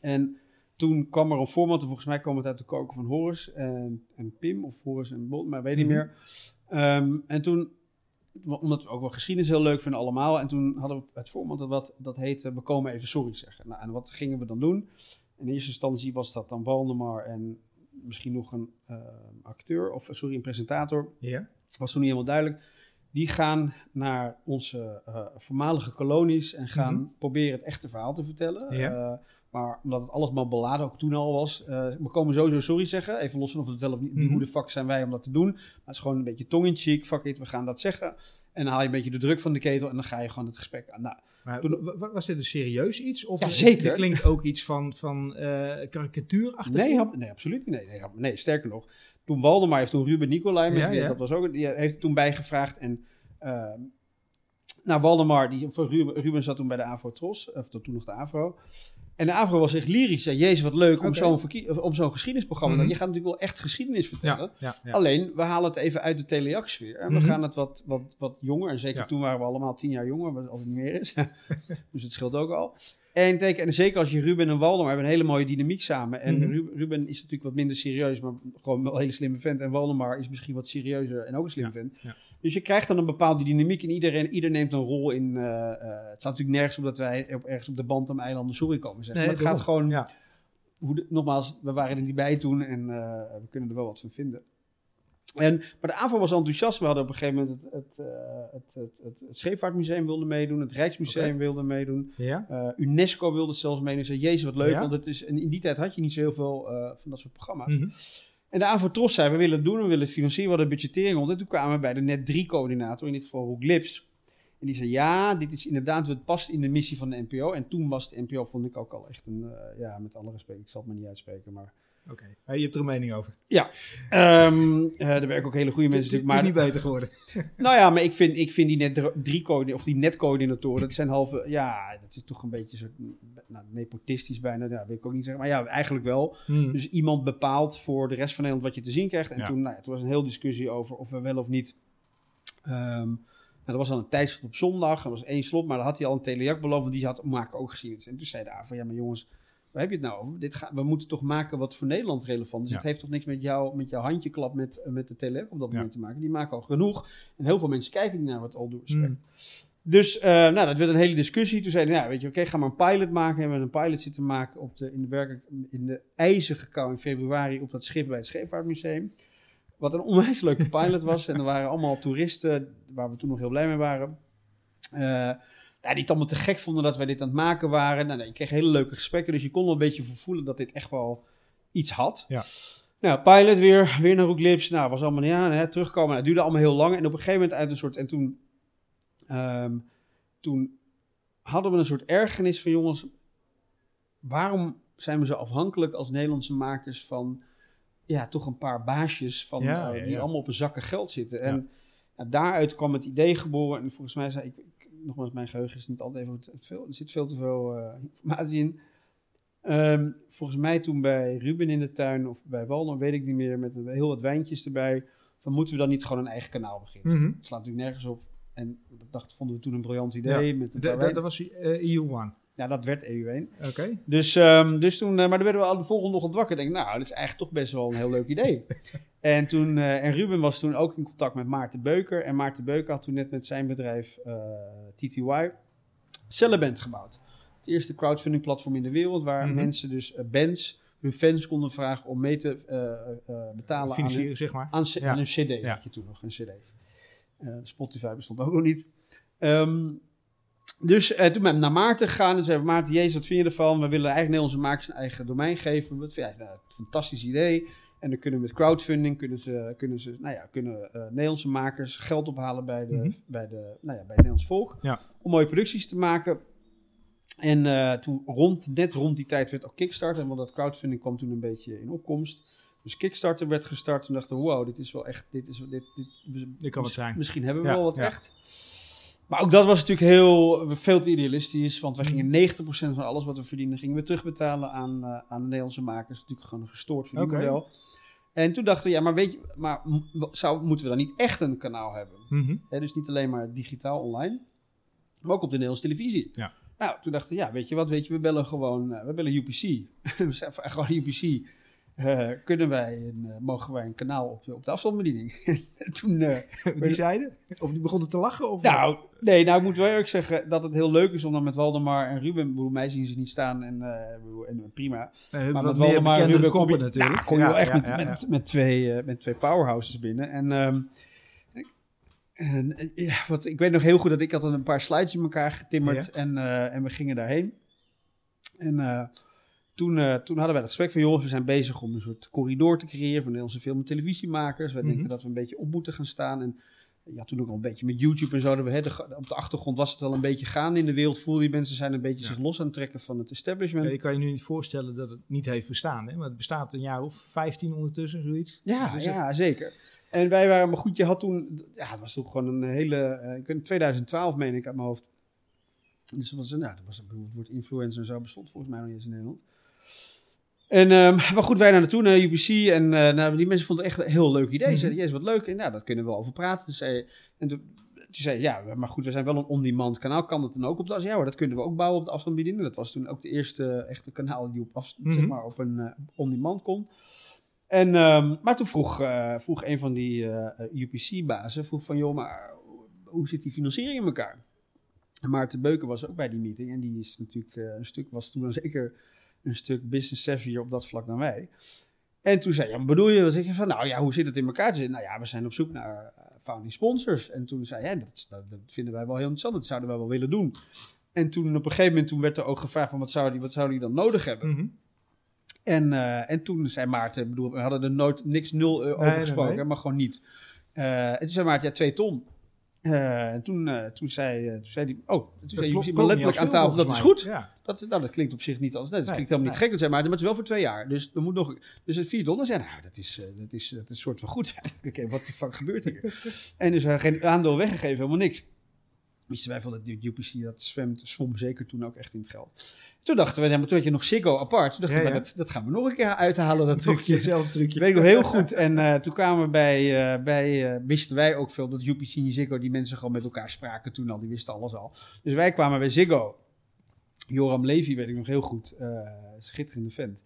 En toen kwam er een format, en volgens mij kwam het uit de koken van Horace en, en Pim, of Horace en Bond, maar weet niet Mhm. meer. Ehm, en toen, omdat we ook wel geschiedenis heel leuk vinden allemaal, en toen hadden we het format dat, wat, dat heette We komen even sorry zeggen. Nou, en wat gingen we dan doen? In eerste instantie was dat dan Waldemar en misschien nog een eh, acteur, of sorry, een presentator Ja? was toen niet helemaal duidelijk. Die gaan naar onze eh, voormalige kolonies en gaan Mhm. proberen het echte verhaal te vertellen. Ja. Eh, maar omdat het alles maar beladen ook toen al was. eh, we komen sowieso sorry zeggen. Even los van of het wel of niet. Mhm. Hoe de fuck zijn wij om dat te doen. Maar het is gewoon een beetje tong in cheek. Fuck it, we gaan dat zeggen. En dan haal je een beetje de druk van de ketel en dan ga je gewoon het gesprek aan. Nou, Maar Toen- wa- wa- was dit een serieus iets? Of Ja, zeker. Het klinkt ook iets van, van eh karikatuurachtig? Nee, hap- nee, absoluut niet. Nee, nee, nee, sterker nog. Toen Waldemar heeft toen Ruben Nicolai, met Ja, wie- ja. dat was ook, die heeft er toen bijgevraagd. En ehm, nou, Waldemar, die, voor Ruben, Ruben zat toen bij de Avro Tros, of toen nog de Avro. En de Avro was echt lyrisch. Zei, Jezus, wat leuk om Oké. zo'n om zo'n geschiedenisprogramma. Mhm. Je gaat natuurlijk wel echt geschiedenis vertellen. Ja, ja, ja. Alleen, we halen het even uit de teleac-sfeer. En we Mhm. gaan het wat, wat, wat jonger. En zeker toen waren we allemaal tien jaar jonger, wat als het niet meer is. dus het scheelt ook al. En, en zeker als je Ruben en Waldemar hebben een hele mooie dynamiek samen. En Mhm. Ru- Ruben is natuurlijk wat minder serieus, maar gewoon wel een hele slimme vent. En Waldemar is misschien wat serieuzer en ook een slimme Ja, vent. Dus je krijgt dan een bepaalde dynamiek en iedereen, ieder neemt een rol in. eh, eh, het staat natuurlijk nergens op dat wij op, ergens op de Bantam-eilanden sorry komen zeggen. Nee, maar het gaat gewoon Ja. hoe de- nogmaals, we waren er niet bij toen en eh, we kunnen er wel wat van vinden. En, maar de AVO was enthousiast. We hadden op een gegeven moment het, het, het, het, het, het Scheepvaartmuseum wilde meedoen, het Rijksmuseum wilde meedoen, Ja? UNESCO wilde zelfs meedoen. Zei, jezus wat leuk, Ja? want het is, en in die tijd had je niet zo heel veel van dat soort programma's. Mhm. En de AVO Tros zei, we willen het doen, we willen het financieren, we hadden budgettering rond. En toen kwamen we bij de net 3 coördinator, in dit geval Roek Lips. En die zei, ja, dit is inderdaad, het past in de missie van de NPO. En toen was de NPO, vond ik ook al echt een, eh, ja, met alle respect, ik zal het maar niet uitspreken, maar... Oké. Je hebt er een mening over. Ehm eh, er werken ook hele goede mensen het, natuurlijk, maar... is niet beter geworden. Nou ja, maar ik vind, ik vind die net dr- drie coördinatoren, of die netcoördinatoren, dat zijn halve, ja, dat is toch een beetje soort, nou, nepotistisch bijna, ja, weet ik ook niet zeggen, maar ja, eigenlijk wel. Mhm. Dus iemand bepaalt voor de rest van Nederland wat je te zien krijgt. En Ja. toen, nou ja, toen was een hele discussie over of we wel of niet. ehm nou, er was dan een tijdslot op zondag, er was één slot, maar dan had hij al een telejak beloofd, want die had maken ook gezien. En toen zei de van ja, maar jongens, waar heb je het nou over? Dit ga, we moeten toch maken wat voor Nederland relevant is. Ja. Het heeft toch niks met, jou, met jouw handjeklap met, eh, met de telejak op dat Ja. moment te maken. Die maken al genoeg. En heel veel mensen kijken niet naar wat al respect. Mhm. Dus eh, nou, dat werd een hele discussie. Toen zeiden we, ja, weet je, oké, ga maar een pilot maken. En we hebben een pilot zitten maken op de, in, de werkelijk, in de ijzige kou in februari op dat schip bij het Scheepvaartmuseum. Wat een onwijs leuke pilot was. En er waren allemaal toeristen, waar we toen nog heel blij mee waren. Eh, ja, die het allemaal te gek vonden dat wij dit aan het maken waren. Nou, nee, ik kreeg hele leuke gesprekken. Dus je kon wel een beetje voelen dat dit echt wel iets had. Ja. Nou, pilot weer, weer naar Roeklips. Nou, was allemaal, ja, hè, terugkomen. Nou, het duurde allemaal heel lang. En op een gegeven moment uit een soort, en toen, ehm, toen hadden we een soort ergernis van, jongens, waarom zijn we zo afhankelijk als Nederlandse makers van, ja, toch een paar baasjes van, Ja, eh, die ja. allemaal op een zakken geld zitten. En ja, daaruit kwam het idee geboren. En volgens mij zei ik nogmaals, mijn geheugen is niet altijd even goed. Het veel, er zit veel te veel eh, informatie in. Ehm, volgens mij toen bij Ruben in de tuin of bij Walden, weet ik niet meer, met heel wat wijntjes erbij. Van moeten we dan niet gewoon een eigen kanaal beginnen? Mhm. Het slaat natuurlijk nergens op. En dat dacht, vonden we toen een briljant idee. Ja. Met Dat was eh, EU One. Ja, dat werd EU1. Oké. Dus, ehm, dus toen, eh, maar dan werden we al de volgende ochtend wakker. Denk nou, dat is eigenlijk toch best wel een heel leuk idee. en, toen, eh, en Ruben was toen ook in contact met Maarten Beuker. En Maarten Beuker had toen net met zijn bedrijf eh, TTY Celleband gebouwd. Het eerste crowdfunding platform in de wereld waar Mhm. mensen dus bands hun fans konden vragen om mee te betalen aan hun, Financieren, zeg maar. aan, Ja. aan een cd. Ja. Had je toen nog een cd. Spotify bestond ook nog niet. Ehm, dus eh, toen ben ik naar Maarten gegaan en zei Maarten, jezus, wat vind je ervan? We willen eigenlijk Nederlandse makers een eigen domein geven. Wat vind jij? Nou, een fantastisch idee. En dan kunnen we met crowdfunding, kunnen ze, kunnen ze, nou ja, kunnen eh, Nederlandse makers geld ophalen bij, de, Mhm. bij, de, nou ja, bij het Nederlands volk. Ja. Om mooie producties te maken. En eh, toen rond, net rond die tijd werd ook Kickstarter. Want dat crowdfunding kwam toen een beetje in opkomst. Dus Kickstarter werd gestart. Toen dachten wow, dit is wel echt, dit is, dit, dit, Dit kan wat zijn. Misschien hebben we Ja, wel wat ja. echt. Maar ook dat was natuurlijk heel, veel te idealistisch. Want wij Mhm. gingen 90% van alles wat we verdienden, gingen we terugbetalen aan, eh, aan de Nederlandse makers. Natuurlijk gewoon een gestoord verdienmodel. En toen dachten we, ja, maar weet je, maar zou, moeten we dan niet echt een kanaal hebben? Mhm. Dus niet alleen maar digitaal online, maar ook op de Nederlandse televisie. Ja. Nou, toen dachten we, ja, weet je wat, weet je, we bellen gewoon, eh, we bellen UPC. we zijn gewoon UPC. Eh, kunnen wij, een, eh, mogen wij een kanaal op de, op de afstandsbediening? En toen, eh, Die zeiden? Of die begonnen te lachen? Of nou, nee, nou ik moet wel eerlijk zeggen dat het heel leuk is om dan met Waldemar en Ruben, bedoel, mij zien ze niet staan en, en prima. Nee, Maar met Waldemar en Ruben kom je, natuurlijk. Kom je wel echt ja, met, ja, met, met, twee, met twee powerhouses binnen. En, ehm, en, ja, wat, ik weet nog heel goed dat ik had een paar slides in elkaar getimmerd en, en we gingen daarheen. En toen, eh, toen hadden wij dat gesprek van, jongens, we zijn bezig om een soort corridor te creëren voor Nederlandse film- en televisiemakers. Wij Mhm. denken dat we een beetje op moeten gaan staan. En ja, toen ook al een beetje met YouTube en zo. Dat we, hè, de- op de achtergrond was het al een beetje gaande in de wereld. Voelde die mensen zijn een beetje Ja. zich los aan het trekken van het establishment. Ja, je kan je nu niet voorstellen dat het niet heeft bestaan. Hè? Maar het bestaat een jaar of 15 ondertussen, zoiets. Ja, Dus ja, zeker. En wij waren, maar goed, je had toen, ja, het was toch gewoon een hele, eh, ik weet, 2012 meen ik uit mijn hoofd. Dus dat was, nou, dat was, het woord influencer en zo bestond volgens mij nog niet eens in Nederland. En, ehm, maar goed, wij naar naartoe, naar UPC. En eh, nou, die mensen vonden het echt een heel leuk idee. Ze Mhm. zeiden, jezus, wat leuk. En nou, dat kunnen we wel over praten. Dus, zei, en toen, toen zei ja, maar goed, we zijn wel een on-demand kanaal. Kan dat dan ook op de Ja hoor, dat kunnen we ook bouwen op de afstandsbediening. Dat was toen ook de eerste echte kanaal die op, af, Mhm. zeg maar, op een eh, on-demand kon. En, ehm, maar toen vroeg, eh, vroeg een van die UPC-bazen, vroeg van, joh, maar hoe zit die financiering in elkaar? En Maarten Beuken was ook bij die meeting en die is natuurlijk een stuk, was toen dan zeker een stuk business savvier op dat vlak dan wij. En toen zei ja, wat bedoel je? Dan zeg je van, nou ja, hoe zit het in elkaar? Zei, nou ja, we zijn op zoek naar eh, founding sponsors. En toen zei hij, dat, dat, vinden wij wel heel interessant, dat zouden wij wel willen doen. En toen op een gegeven moment toen werd er ook gevraagd van, wat zou die, wat zou die dan nodig hebben? Mhm. En, eh, en toen zei Maarten, bedoel, we hadden er nooit niks nul eh, over Nee, gesproken, nee. maar gewoon niet. Eh, en toen zei Maarten, ja, twee ton. Eh, en toen, eh, toen, zei, toen zei hij, oh, toen Dat zei maar letterlijk aan tafel, dat is goed. Ja. Dat, nou, dat klinkt op zich niet als, nee, dat Nee, klinkt helemaal niet gek. zei Maarten, maar het is wel voor twee jaar. Dus we moeten nog, dus het vier ton. zei, nou, dat is, dat is, dat is een soort van goed. Oké, wat de fuck gebeurt hier? en dus geen aandeel weggegeven, helemaal niks. Wisten wij van dat UPC, dat zwemt, zwom zeker toen ook echt in het geld. Toen dachten we, maar toen had je nog Ziggo apart. Toen dachten Ja, we, ja. dat, dat gaan we nog een keer uithalen, dat Trucje, hetzelfde trucje. Weet ik nog heel goed. En eh, toen kwamen we bij, eh, bij eh, wisten wij ook veel dat UPC en Ziggo, die mensen gewoon met elkaar spraken toen al, die wisten alles al. Dus wij kwamen bij Ziggo. Joram Levy weet ik nog heel goed, eh, schitterende vent.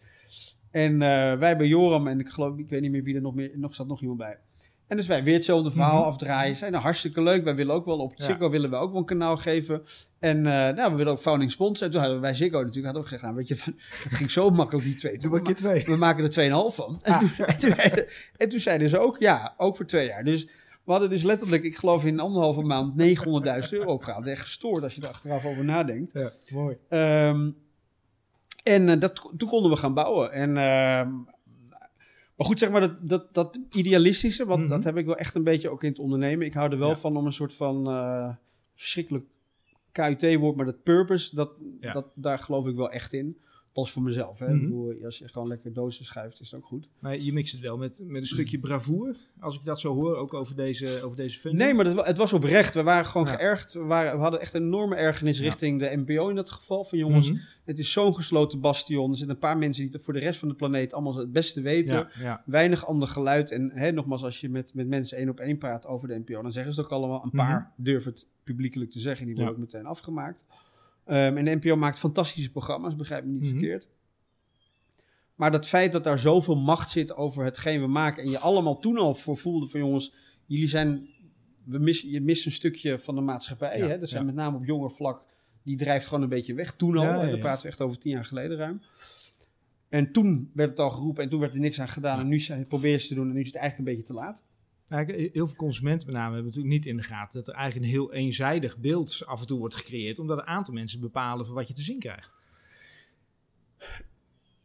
En eh, wij bij Joram, en ik geloof, ik weet niet meer wie er nog meer, nog zat nog iemand bij. En dus wij weer hetzelfde verhaal Mhm. afdraaien. Zijn nou hartstikke leuk. Wij willen ook wel op Ja. Ziggo willen we ook wel een kanaal geven. En eh, nou, we willen ook founding sponsor. En toen hadden we bij Ziggo natuurlijk hadden we gezegd, nou, weet je, van, het ging zo makkelijk die twee. Doe maar twee. We maken er 2,5 van. En, Ah. toen, en, toen, en toen zeiden ze ook, ja, ook voor twee jaar. Dus we hadden dus letterlijk, ik geloof in anderhalve maand, 900.000 euro opgehaald. Echt gestoord als je er achteraf over nadenkt. Ja, mooi. Ehm, en eh, dat, toen konden we gaan bouwen. En, ehm, maar goed, zeg maar, dat, dat, dat idealistische, want Mhm. dat heb ik wel echt een beetje ook in het ondernemen. Ik hou er wel Ja. van om een soort van eh, verschrikkelijk KUT-woord, maar dat purpose, dat, Ja. dat, daar geloof ik wel echt in. Pas voor mezelf. Hè. Mhm. Ik bedoel, als je gewoon lekker dozen schuift, is het ook goed. Maar je mixt het wel met, met een stukje bravoure, als ik dat zo hoor, ook over deze, over deze funding. Nee, maar dat, het was oprecht. We waren gewoon Ja. geërgerd. We, waren, we hadden echt een enorme ergernis Ja. richting de NPO in dat geval. Van jongens, Mhm. het is zo'n gesloten bastion. Er zitten een paar mensen die het voor de rest van de planeet allemaal het beste weten. Ja. Weinig ander geluid. En hè, nogmaals, als je met, met mensen één op één praat over de NPO, dan zeggen ze het ook allemaal. Een paar durven het publiekelijk te zeggen. Die worden Mhm. Ook meteen afgemaakt. Ehm, en de NPO maakt fantastische programma's, begrijp me niet Mhm. verkeerd. Maar dat feit dat daar zoveel macht zit over hetgeen we maken... en je allemaal toen al voor voelde van jongens, jullie zijn... We missen, je mist een stukje van de maatschappij. Ja, hè? Dat zijn ja. met name op jonger vlak. Die drijft gewoon een beetje weg. Toen al, Ja, en ja. praten we echt over tien jaar geleden ruim. En toen werd het al geroepen en toen werd er niks aan gedaan. En nu probeer je het te doen en nu is het eigenlijk een beetje te laat. Heel veel consumenten met name hebben natuurlijk niet in de gaten dat er eigenlijk een heel eenzijdig beeld af en toe wordt gecreëerd, omdat een aantal mensen bepalen van wat je te zien krijgt.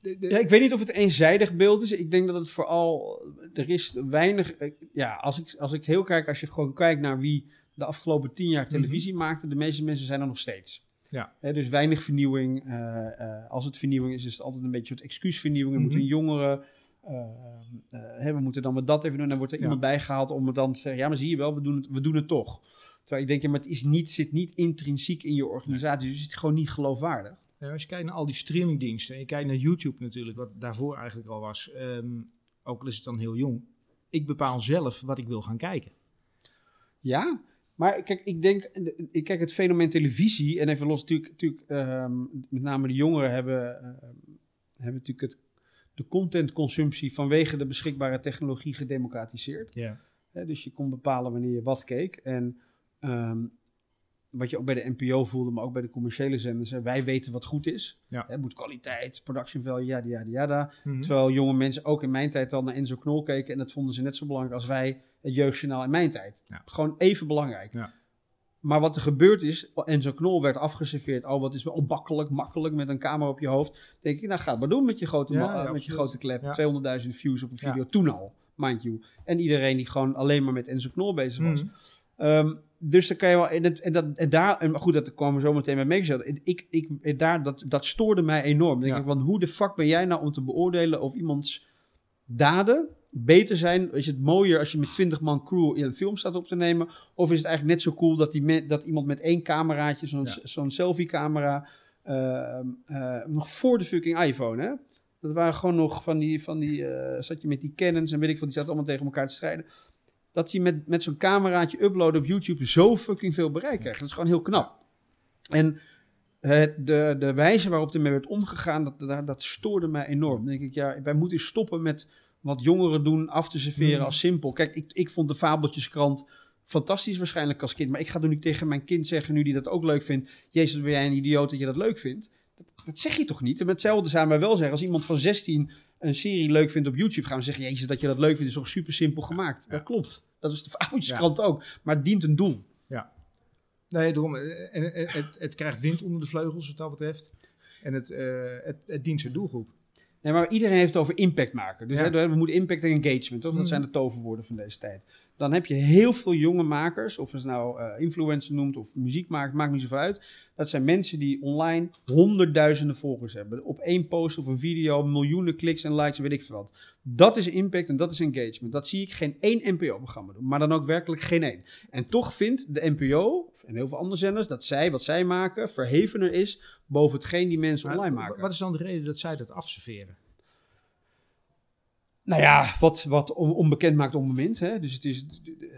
De- de- Ja, ik weet niet of het een eenzijdig beeld is. Ik denk dat het vooral. Er is weinig. eh, Ja, als ik, als ik heel kijk, als je gewoon kijkt naar wie de afgelopen tien jaar televisie maakte, de meeste mensen zijn er nog steeds. Ja. Hè, dus weinig vernieuwing. Eh, eh, als het vernieuwing is, is het altijd een beetje een soort excuusvernieuwing. We Mhm. moeten jongeren. Eh, eh, we moeten dan met dat even doen. Dan wordt er Ja. iemand bijgehaald om dan te zeggen: ja, maar zie je wel, we doen het, we doen het toch. Terwijl ik denk, ja, maar het is niet, zit niet intrinsiek in je organisatie. Dus het is gewoon niet geloofwaardig. Ja, als je kijkt naar al die streamingdiensten en je kijkt naar YouTube natuurlijk, wat daarvoor eigenlijk al was, ehm, ook al is het dan heel jong, ik bepaal zelf wat ik wil gaan kijken. Ja, maar kijk, ik denk, ik kijk het fenomeen televisie en even los natuurlijk, natuurlijk ehm, met name de jongeren hebben, ehm, hebben natuurlijk het, de contentconsumptie vanwege de beschikbare technologie gedemocratiseerd. Ja. Dus je kon bepalen wanneer je wat keek. En ehm, wat je ook bij de NPO voelde, maar ook bij de commerciële zenders, wij weten wat goed is. Ja. Moet kwaliteit, production value, yada, yada, yada. Mhm. Terwijl jonge mensen ook in mijn tijd al naar Enzo Knol keken. En dat vonden ze net zo belangrijk als wij het jeugdjournaal in mijn tijd. Ja. Gewoon even belangrijk. Ja. Maar wat er gebeurd is, Enzo Knol werd afgeserveerd. Oh, wat is wel makkelijk, makkelijk met een camera op je hoofd. Denk ik, nou ga het maar doen met je grote, Ja, ja, met je grote klep. Ja. 200.000 views op een video, toen al, mind you. En iedereen die gewoon alleen maar met Enzo Knol bezig was. Mhm. Ehm, dus dan kan je wel. En, het, en, dat, en daar. En goed, dat kwamen we zo meteen bij meegezet. Ik, ik, en daar, dat, dat stoorde mij enorm. Dan denk Ja. ik, want hoe de fuck ben jij nou om te beoordelen of iemands daden beter zijn? Is het mooier als je met 20 man crew in een film staat op te nemen? Of is het eigenlijk net zo cool dat, die me- dat iemand met één cameraatje, zo'n Ja. zo'n selfie-camera, ehm, eh, nog voor de fucking iPhone, hè? Dat waren gewoon nog van die, van die eh, zat je met die Canons en weet ik veel, die zaten allemaal tegen elkaar te strijden dat hij met, met zo'n cameraatje uploaden op YouTube zo fucking veel bereik krijgt. Dat is gewoon heel knap. En het, de, de wijze waarop ermee werd omgegaan, dat, dat, dat stoorde mij enorm. Dan denk ik, ja, wij moeten stoppen met wat jongeren doen, af te serveren Mhm. als simpel. Kijk, ik, ik vond de Fabeltjeskrant fantastisch waarschijnlijk als kind. Maar ik ga er nu tegen mijn kind zeggen, nu die dat ook leuk vindt... Jezus, ben jij een idioot dat je dat leuk vindt? Dat, dat zeg je toch niet? En hetzelfde zou wij wel zeggen. Als iemand van 16 een serie leuk vindt op YouTube... gaan we zeggen, jezus, dat je dat leuk vindt is toch super simpel gemaakt? Ja. Dat klopt. Dat is de Fabeltjeskrant ook. Maar het dient een doel. Nee, daarom, eh, en, eh, het, het krijgt wind onder de vleugels wat dat betreft. En het, eh, het, het dient zijn doelgroep. Nee, maar iedereen heeft het over impact maken. Dus Ja. hè, we moeten impact en engagement, toch? Dat Mhm. zijn de toverwoorden van deze tijd. Dan heb je heel veel jonge makers, of je ze nou eh influencer noemt of muziek maakt, maakt niet zoveel uit. Dat zijn mensen die online honderdduizenden volgers hebben. Op één post of een video, miljoenen kliks en likes en weet ik veel wat. Dat is impact en dat is engagement. Dat zie ik geen één NPO-programma doen, maar dan ook werkelijk geen één. En toch vindt de NPO en heel veel andere zenders dat zij, wat zij maken, verhevener is boven hetgeen die mensen online maken. Wat is dan de reden dat zij dat afserveren? Nou ja, wat, wat on- onbekend maakt onbemind. Hè? Dus, het is,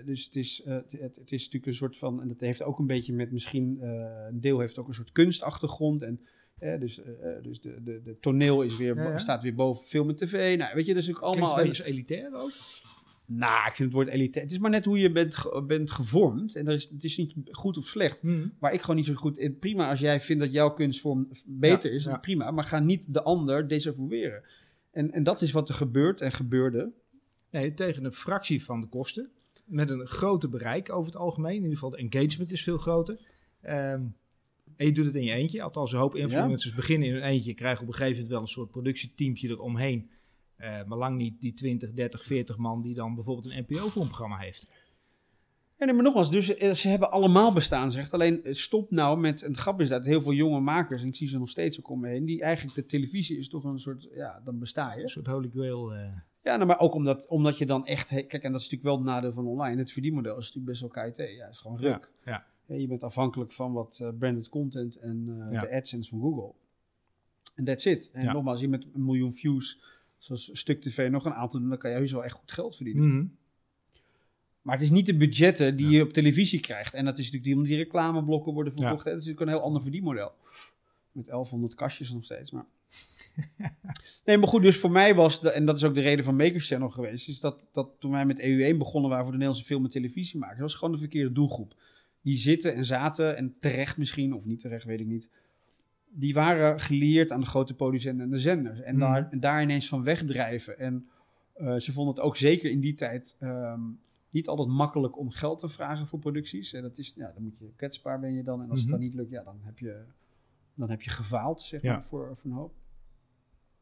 dus het, is, eh, het, het, het is natuurlijk een soort van. En dat heeft ook een beetje met misschien. eh, een deel heeft ook een soort kunstachtergrond. En, eh, dus eh, dus de, de, de toneel is weer, Ja, ja. staat weer boven film en tv. Nou, weet je, dat is ook Allemaal wel eens elitair ook? Nou, ik vind het woord elite. Het is maar net hoe je bent, ge- bent gevormd. En er is, het is niet goed of slecht. Mhm. Maar ik gewoon niet zo goed. Prima als jij vindt dat jouw kunstvorm beter Ja, is, prima. Maar ga niet de ander desavoueren. En, en dat is wat er gebeurt en gebeurde. Nee, tegen een fractie van de kosten. Met een groter bereik over het algemeen. In ieder geval de engagement is veel groter. Ehm, en je doet het in je eentje. Althans, een hoop influencers beginnen in hun eentje. Krijgen op een gegeven moment wel een soort productieteampje eromheen. Eh maar lang niet die 20, 30, 40 man die dan bijvoorbeeld een NPO-programma heeft. Ja, nee, maar nogmaals, dus eh, ze hebben allemaal bestaan, zegt. Alleen eh, stop nou met. En het grap is dat heel veel jonge makers, en ik zie ze nog steeds ook om me heen, die eigenlijk de televisie is toch een soort. Ja, dan besta je. Een soort holy grail. eh. Ja, nou, maar ook omdat, omdat je dan echt. Kijk, en dat is natuurlijk wel het nadeel van online. Het verdienmodel is natuurlijk best wel KIT. Ja, het is gewoon ruk. Ja, Ja, je bent afhankelijk van wat branded content en Ja. de AdSense van Google. En that's it. En Ja. nogmaals, je met een miljoen views, zoals Stuk TV nog een aantal doen, dan kan je heus wel echt goed geld verdienen. Mhm. Maar het is niet de budgetten die je op televisie krijgt. En dat is natuurlijk die, omdat die reclameblokken worden verkocht. hè. Dat is natuurlijk een heel ander verdienmodel. Met 1100 kastjes nog steeds. Maar... nee, maar goed, dus voor mij was, de, en dat is ook de reden van Makers Channel geweest, is dat, dat toen wij met EU1 begonnen waren voor de Nederlandse film en televisie maken, was gewoon de verkeerde doelgroep. Die zitten en zaten, en terecht misschien, of niet terecht, weet ik niet. Die waren gelieerd aan de grote producenten en de zenders. En, Mhm. daar, en daar ineens van wegdrijven. En eh, ze vonden het ook zeker in die tijd ehm, niet altijd makkelijk om geld te vragen voor producties. En dat is, ja, dan moet je kwetsbaar ben je dan. En als Mhm. het dan niet lukt, ja, dan heb je, dan heb je gefaald, zeg Ja. maar, voor, voor een hoop.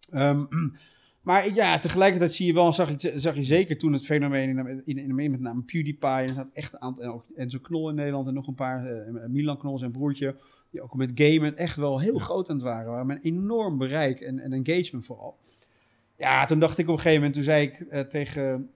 Ehm, maar ja, tegelijkertijd zie je wel, zag, ik, zag je zeker toen het fenomeen in, in, in, met name PewDiePie, en er staat echt een aantal, en ook Enzo Knol in Nederland en nog een paar, eh, Milan Knol zijn broertje, die ook met gamen echt wel heel groot aan het waren, waren met een enorm bereik en, en engagement vooral. Ja, toen dacht ik op een gegeven moment, toen zei ik eh, tegen,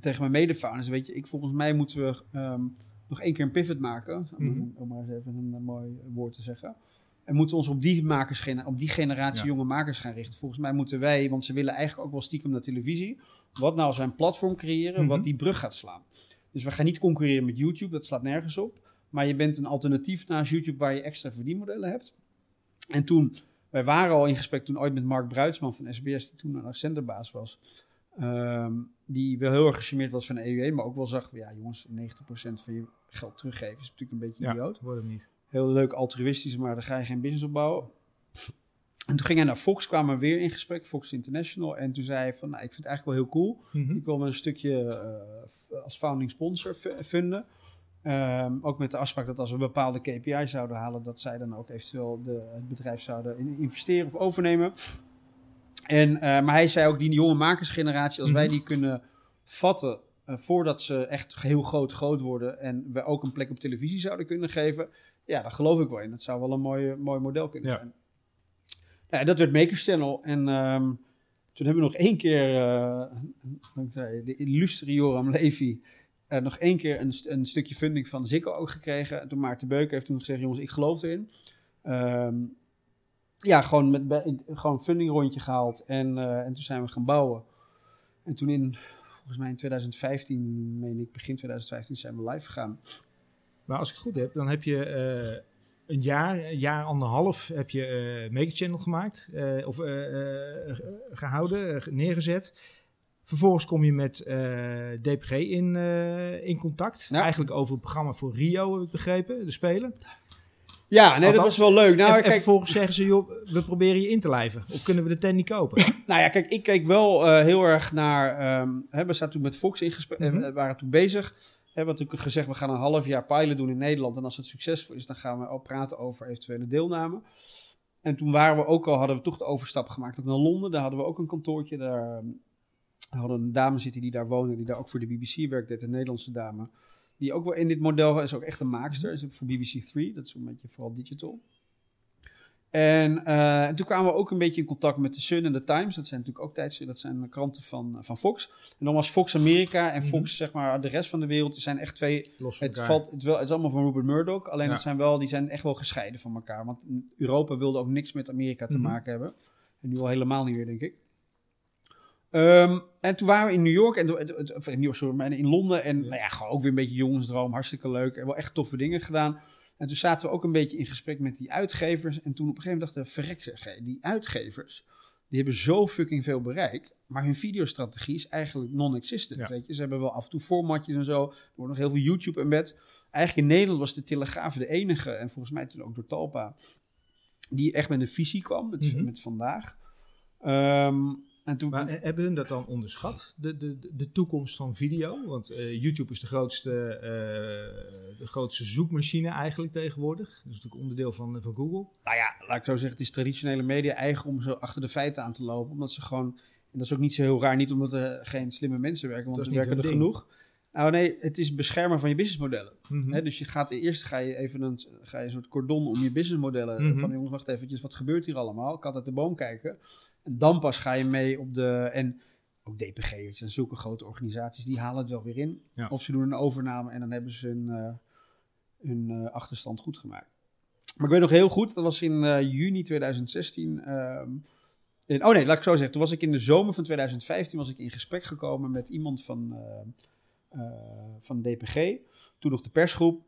tegen mijn medefounders, weet je, ik, volgens mij moeten we ehm, nog één keer een pivot maken, Mhm. om maar eens even een, eh, mooi woord te zeggen. En moeten we ons op die, makers, op die generatie Ja. jonge makers gaan richten. Volgens mij moeten wij, want ze willen eigenlijk ook wel stiekem naar televisie. Wat nou als wij een platform creëren Mhm. wat die brug gaat slaan? Dus we gaan niet concurreren met YouTube, dat slaat nergens op. Maar je bent een alternatief naast YouTube waar je extra verdienmodellen hebt. En toen, wij waren al in gesprek toen ooit met Mark Bruidsman van SBS, die toen een zenderbaas was. Ehm, die wel heel erg gecharmeerd was van de EU1, maar ook wel zag, ja jongens, 90% van je geld teruggeven is natuurlijk een beetje Ja, idioot wordt hem niet. heel leuk altruïstisch, maar daar ga je geen business op bouwen. En toen ging hij naar Fox, kwamen we weer in gesprek, Fox International. En toen zei hij van, nou, ik vind het eigenlijk wel heel cool. Mhm. Ik wil me een stukje eh, als founding sponsor funden. Ehm, ook met de afspraak dat als we bepaalde KPI's zouden halen, dat zij dan ook eventueel de, het bedrijf zouden in- investeren of overnemen. En, eh, maar hij zei ook, die jonge makersgeneratie, als wij Mhm. die kunnen vatten eh, voordat ze echt heel groot groot worden en we ook een plek op televisie zouden kunnen geven, ja, daar geloof ik wel in. Dat zou wel een mooi, mooi model kunnen Ja. zijn. Ja, dat werd Makers Channel. En ehm, toen hebben we nog één keer, dankzij de illustre Joram Levy, nog één keer een, een stukje funding van Zikko ook gekregen. En toen Maarten Beuken heeft toen gezegd, jongens, ik geloof erin. Ehm, ja, gewoon, met, gewoon een funding rondje gehaald. En, eh, en toen zijn we gaan bouwen. En toen in, volgens mij in 2015, meen ik, begin 2015 zijn we live gegaan. Maar als ik het goed heb, dan heb je eh, een jaar, een jaar anderhalf heb je eh Maker Channel gemaakt. of eh, eh, gehouden, eh, neergezet. Vervolgens kom je met DPG in, in contact. Ja. Eigenlijk over het programma voor Rio, heb ik begrepen, de Spelen. Ja, nee, dat was wel leuk. Nou, en, en kijk, vervolgens zeggen ze, joh, we proberen je in te lijven. Of kunnen we de tent niet kopen? Nou ja, kijk, ik keek wel eh, heel erg naar. ehm, hè, we zaten toen met Fox in gesprek, Mhm. we waren toen bezig. We hebben natuurlijk gezegd, we gaan een half jaar pilot doen in Nederland. En als het succesvol is, dan gaan we ook praten over eventuele deelname. En toen waren we ook al, hadden we toch de overstap gemaakt ook naar Londen. Daar hadden we ook een kantoortje. Daar ehm, hadden een dame zitten die daar woonde, die daar ook voor de BBC werkt, deed, een Nederlandse dame. Die ook wel in dit model is ook echt een maakster. Is ook voor BBC 3, dat is een beetje vooral digital. En, eh, en toen kwamen we ook een beetje in contact met de Sun en de Times. Dat zijn natuurlijk ook tijds, dat zijn kranten van, van Fox. En dan was Fox Amerika en Fox, zeg maar, de rest van de wereld. Er zijn echt twee. Los Het, elkaar. valt, het, wel, het is allemaal van Rupert Murdoch. Alleen Ja. zijn wel, die zijn echt wel gescheiden van elkaar. Want Europa wilde ook niks met Amerika te Mhm. maken hebben. En nu al helemaal niet meer, denk ik. Ehm, en toen waren we in New York, en, of in New York, sorry, maar in Londen. En Ja. nou ja, gewoon ook weer een beetje jongensdroom, hartstikke leuk. En wel echt toffe dingen gedaan. En toen zaten we ook een beetje in gesprek met die uitgevers. En toen op een gegeven moment dachten we, verrek zeg, die uitgevers, die hebben zo fucking veel bereik. Maar hun videostrategie is eigenlijk non-existent, Ja. weet je. Ze hebben wel af en toe formatjes en zo. Er wordt nog heel veel YouTube embed. Eigenlijk in Nederland was de Telegraaf de enige, en volgens mij toen ook door Talpa, die echt met een visie kwam, met, Mhm. met vandaag. Ehm, en toen, Maar he- hebben hun dat dan onderschat, de, de, de toekomst van video? Want eh, YouTube is de grootste, eh, de grootste zoekmachine eigenlijk tegenwoordig. Dat is natuurlijk onderdeel van, van Google. Nou ja, laat ik zo zeggen, het is traditionele media eigen om zo achter de feiten aan te lopen. Omdat ze gewoon, en dat is ook niet zo heel raar, niet omdat er geen slimme mensen werken, want Dat er is niet werken er ding. genoeg. Nou nee, het is beschermen van je businessmodellen. Mhm. Hè, dus je gaat eerst ga je even een, ga je een soort cordon om je businessmodellen. Mhm. Van jongens, wacht eventjes, wat gebeurt hier allemaal? Ik had uit de boom kijken. En dan pas ga je mee op de. En ook DPG, het zijn zulke grote organisaties, die halen het wel weer in. Ja. Of ze doen een overname en dan hebben ze hun, eh, hun eh, achterstand goed gemaakt. Maar ik weet nog heel goed, dat was in eh, juni 2016. ehm, in, oh nee, laat ik zo zeggen. Toen was ik in de zomer van 2015 was ik in gesprek gekomen met iemand van, eh, van DPG. Toen nog de persgroep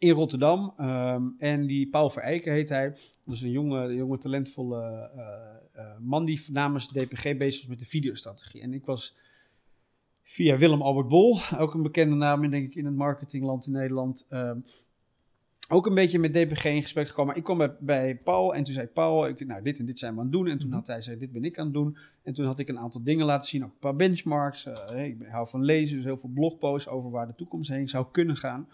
in Rotterdam. Ehm, en die Paul Verijken heet hij. Dus een jonge, jonge talentvolle man die namens DPG bezig was met de videostrategie. En ik was via Willem Albert Bol, ook een bekende naam denk ik in het marketingland in Nederland. Ehm, ook een beetje met DPG in gesprek gekomen. Maar ik kwam bij, bij Paul en toen zei Paul, ik, nou dit en dit zijn we aan het doen. En toen mhm. had hij gezegd, dit ben ik aan het doen. En toen had ik een aantal dingen laten zien, ook een paar benchmarks. Uh, ik hou van lezen, dus heel veel blogposts over waar de toekomst heen zou kunnen gaan.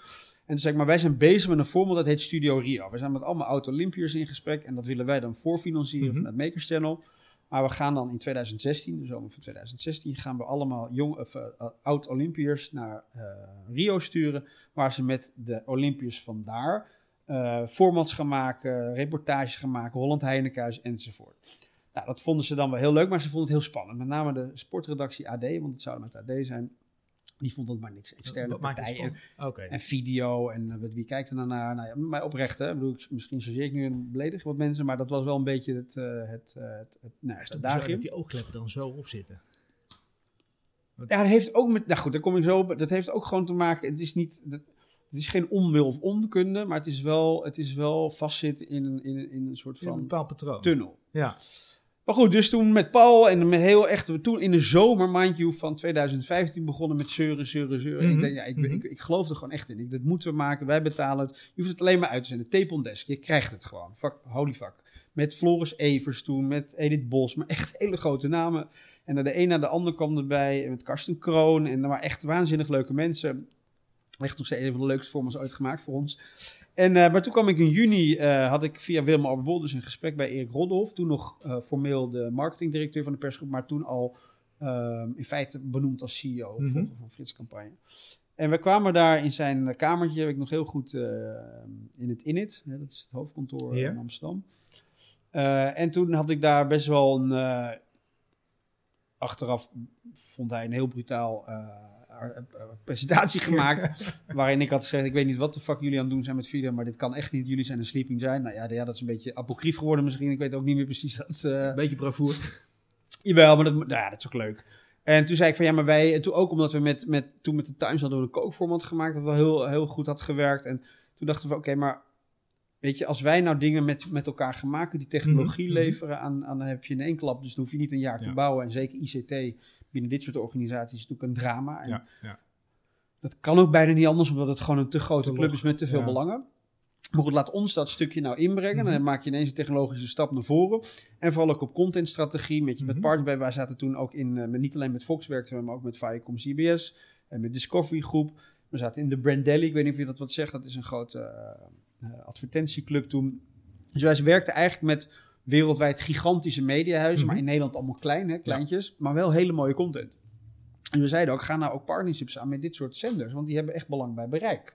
En toen zei ik, maar wij zijn bezig met een formule dat heet Studio Rio. We zijn met allemaal auto-Olympiërs in gesprek en dat willen wij dan voorfinancieren mm -hmm. vanuit Makers Channel. Maar we gaan dan in 2016, de zomer van 2016, gaan we allemaal jong, of, uh, oud-Olympiërs naar uh, Rio sturen. Waar ze met de Olympiërs vandaar uh, formats gaan maken, reportages gaan maken, Holland Heinekenhuis enzovoort. Nou, dat vonden ze dan wel heel leuk, maar ze vonden het heel spannend. Met name de sportredactie AD, want het zou met AD zijn. Die vond dat maar niks. Externe partijen okay. en video en uh, wie kijkt er dan naar? Nou ja, maar oprecht, hè. Ik bedoel, misschien zozeer ik nu een beledig wat mensen, maar dat was wel een beetje het, uh, het, uh, het, het, nou, het dat die oogkleppen dan zo op zitten. Ja, dat heeft ook met, nou goed, daar kom ik zo op. Dat heeft ook gewoon te maken, het is niet, dat, het is geen onwil of onkunde, maar het is wel, het is wel vastzitten in, in, in een soort van een bepaald patroon. tunnel. Ja. Maar goed, dus toen met Paul en met heel echt, toen in de zomer, mind you, van 2015 begonnen met zeuren, zeuren, zeuren. Mm -hmm. Ik denk, ja, ik, mm -hmm. ik, ik, geloof er gewoon echt in. Ik, dat moeten we maken, wij betalen het. Je hoeft het alleen maar uit te zenden. Tape on desk, je krijgt het gewoon. Fuck, holy fuck. Met Floris Evers toen, met Edith Bos, maar echt hele grote namen. En de een naar de ander kwam erbij, met Karsten Kroon. En er waren echt waanzinnig leuke mensen. Echt nog steeds een van de leukste formats ooit gemaakt voor ons. En, uh, maar toen kwam ik in juni, uh, had ik via Willem Alberbol dus een gesprek bij Erik Rodolf. Toen nog uh, formeel de marketingdirecteur van de persgroep, maar toen al ehm, in feite benoemd als CEO mm -hmm. van, van Frits Campagne. En we kwamen daar in zijn kamertje, heb ik nog heel goed in het Init, hè, dat is het hoofdkantoor yeah. in Amsterdam. en toen had ik daar best wel een, achteraf vond hij een heel brutaal presentatie gemaakt. waarin ik had gezegd: Ik weet niet wat de fuck jullie aan het doen zijn met video, maar dit kan echt niet. Jullie zijn een sleeping zijn. Nou ja, ja dat is een beetje apocrief geworden misschien. Ik weet ook niet meer precies dat. Uh... Beetje bravoer. Jawel, maar dat, nou ja, dat is ook leuk. En toen zei ik van ja, maar wij, en toen ook omdat we met, met, toen met de Times hadden we een kookformat gemaakt, dat wel heel, heel goed had gewerkt. En toen dachten we, oké, okay, maar weet je, als wij nou dingen met, met elkaar gaan maken, die technologie mm -hmm. leveren, aan, aan, dan heb je in één klap, dus dan hoef je niet een jaar ja. te bouwen. En zeker ICT binnen dit soort organisaties natuurlijk een drama. En ja, ja. Dat kan ook bijna niet anders, omdat het gewoon een te grote club is met te veel ja. belangen. Maar goed, laat ons dat stukje nou inbrengen. Mm -hmm. Dan maak je ineens een technologische stap naar voren. En vooral ook op contentstrategie. Met, je, mm -hmm. met partners bij. Wij zaten toen ook in, uh, met, niet alleen met Fox werkten we, maar ook met Viacom CBS. En met Discovery Groep. We zaten in de Brandelli. Ik weet niet of je dat wat zegt. Dat is een grote uh, uh, advertentieclub toen. Dus wij werkten eigenlijk met wereldwijd gigantische mediahuizen, -hmm. maar in Nederland allemaal klein, hè, kleintjes, ja. maar wel hele mooie content. En we zeiden ook, ga nou ook partnerships aan met dit soort zenders, want die hebben echt belang bij bereik.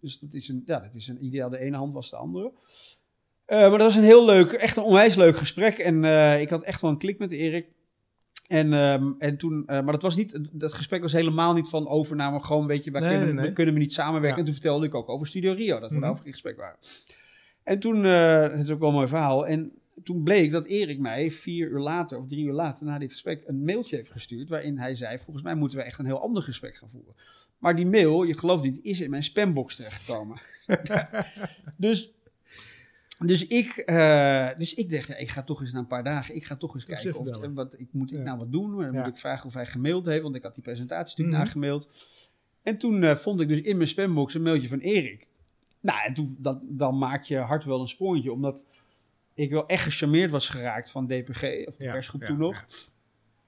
Dus dat is een, ja, dat is een ideaal. De ene hand was de andere. Uh, maar dat was een heel leuk, echt een onwijs leuk gesprek. En uh, ik had echt wel een klik met Erik. En, um, en toen, uh, maar dat was niet, dat gesprek was helemaal niet van overname. Gewoon, weet je, wij nee, kunnen, nee. kunnen we niet samenwerken. Ja. En toen vertelde ik ook over Studio Rio, dat we mm -hmm. over in gesprek waren. En toen, dat is ook wel een mooi verhaal. En toen bleek dat Erik mij vier uur later of drie uur later na dit gesprek een mailtje heeft gestuurd. Waarin hij zei: Volgens mij moeten we echt een heel ander gesprek gaan voeren. Maar die mail, je gelooft niet, is in mijn spambox terechtgekomen. dus, dus, ik, uh, dus ik dacht: ja, Ik ga toch eens na een paar dagen, ik ga toch eens kijken. Of, wat, ik, moet ik ja. nou wat doen? Dan ja. moet ik vragen of hij gemaild heeft, want ik had die presentatie natuurlijk mm -hmm. nagemaild. En toen uh, vond ik dus in mijn spambox een mailtje van Erik. Nou, en toen, dat, dan maak je hart wel een sprongetje, omdat ik wel echt gecharmeerd was geraakt van DPG, of de ja, persgroep ja, toen nog. Ja.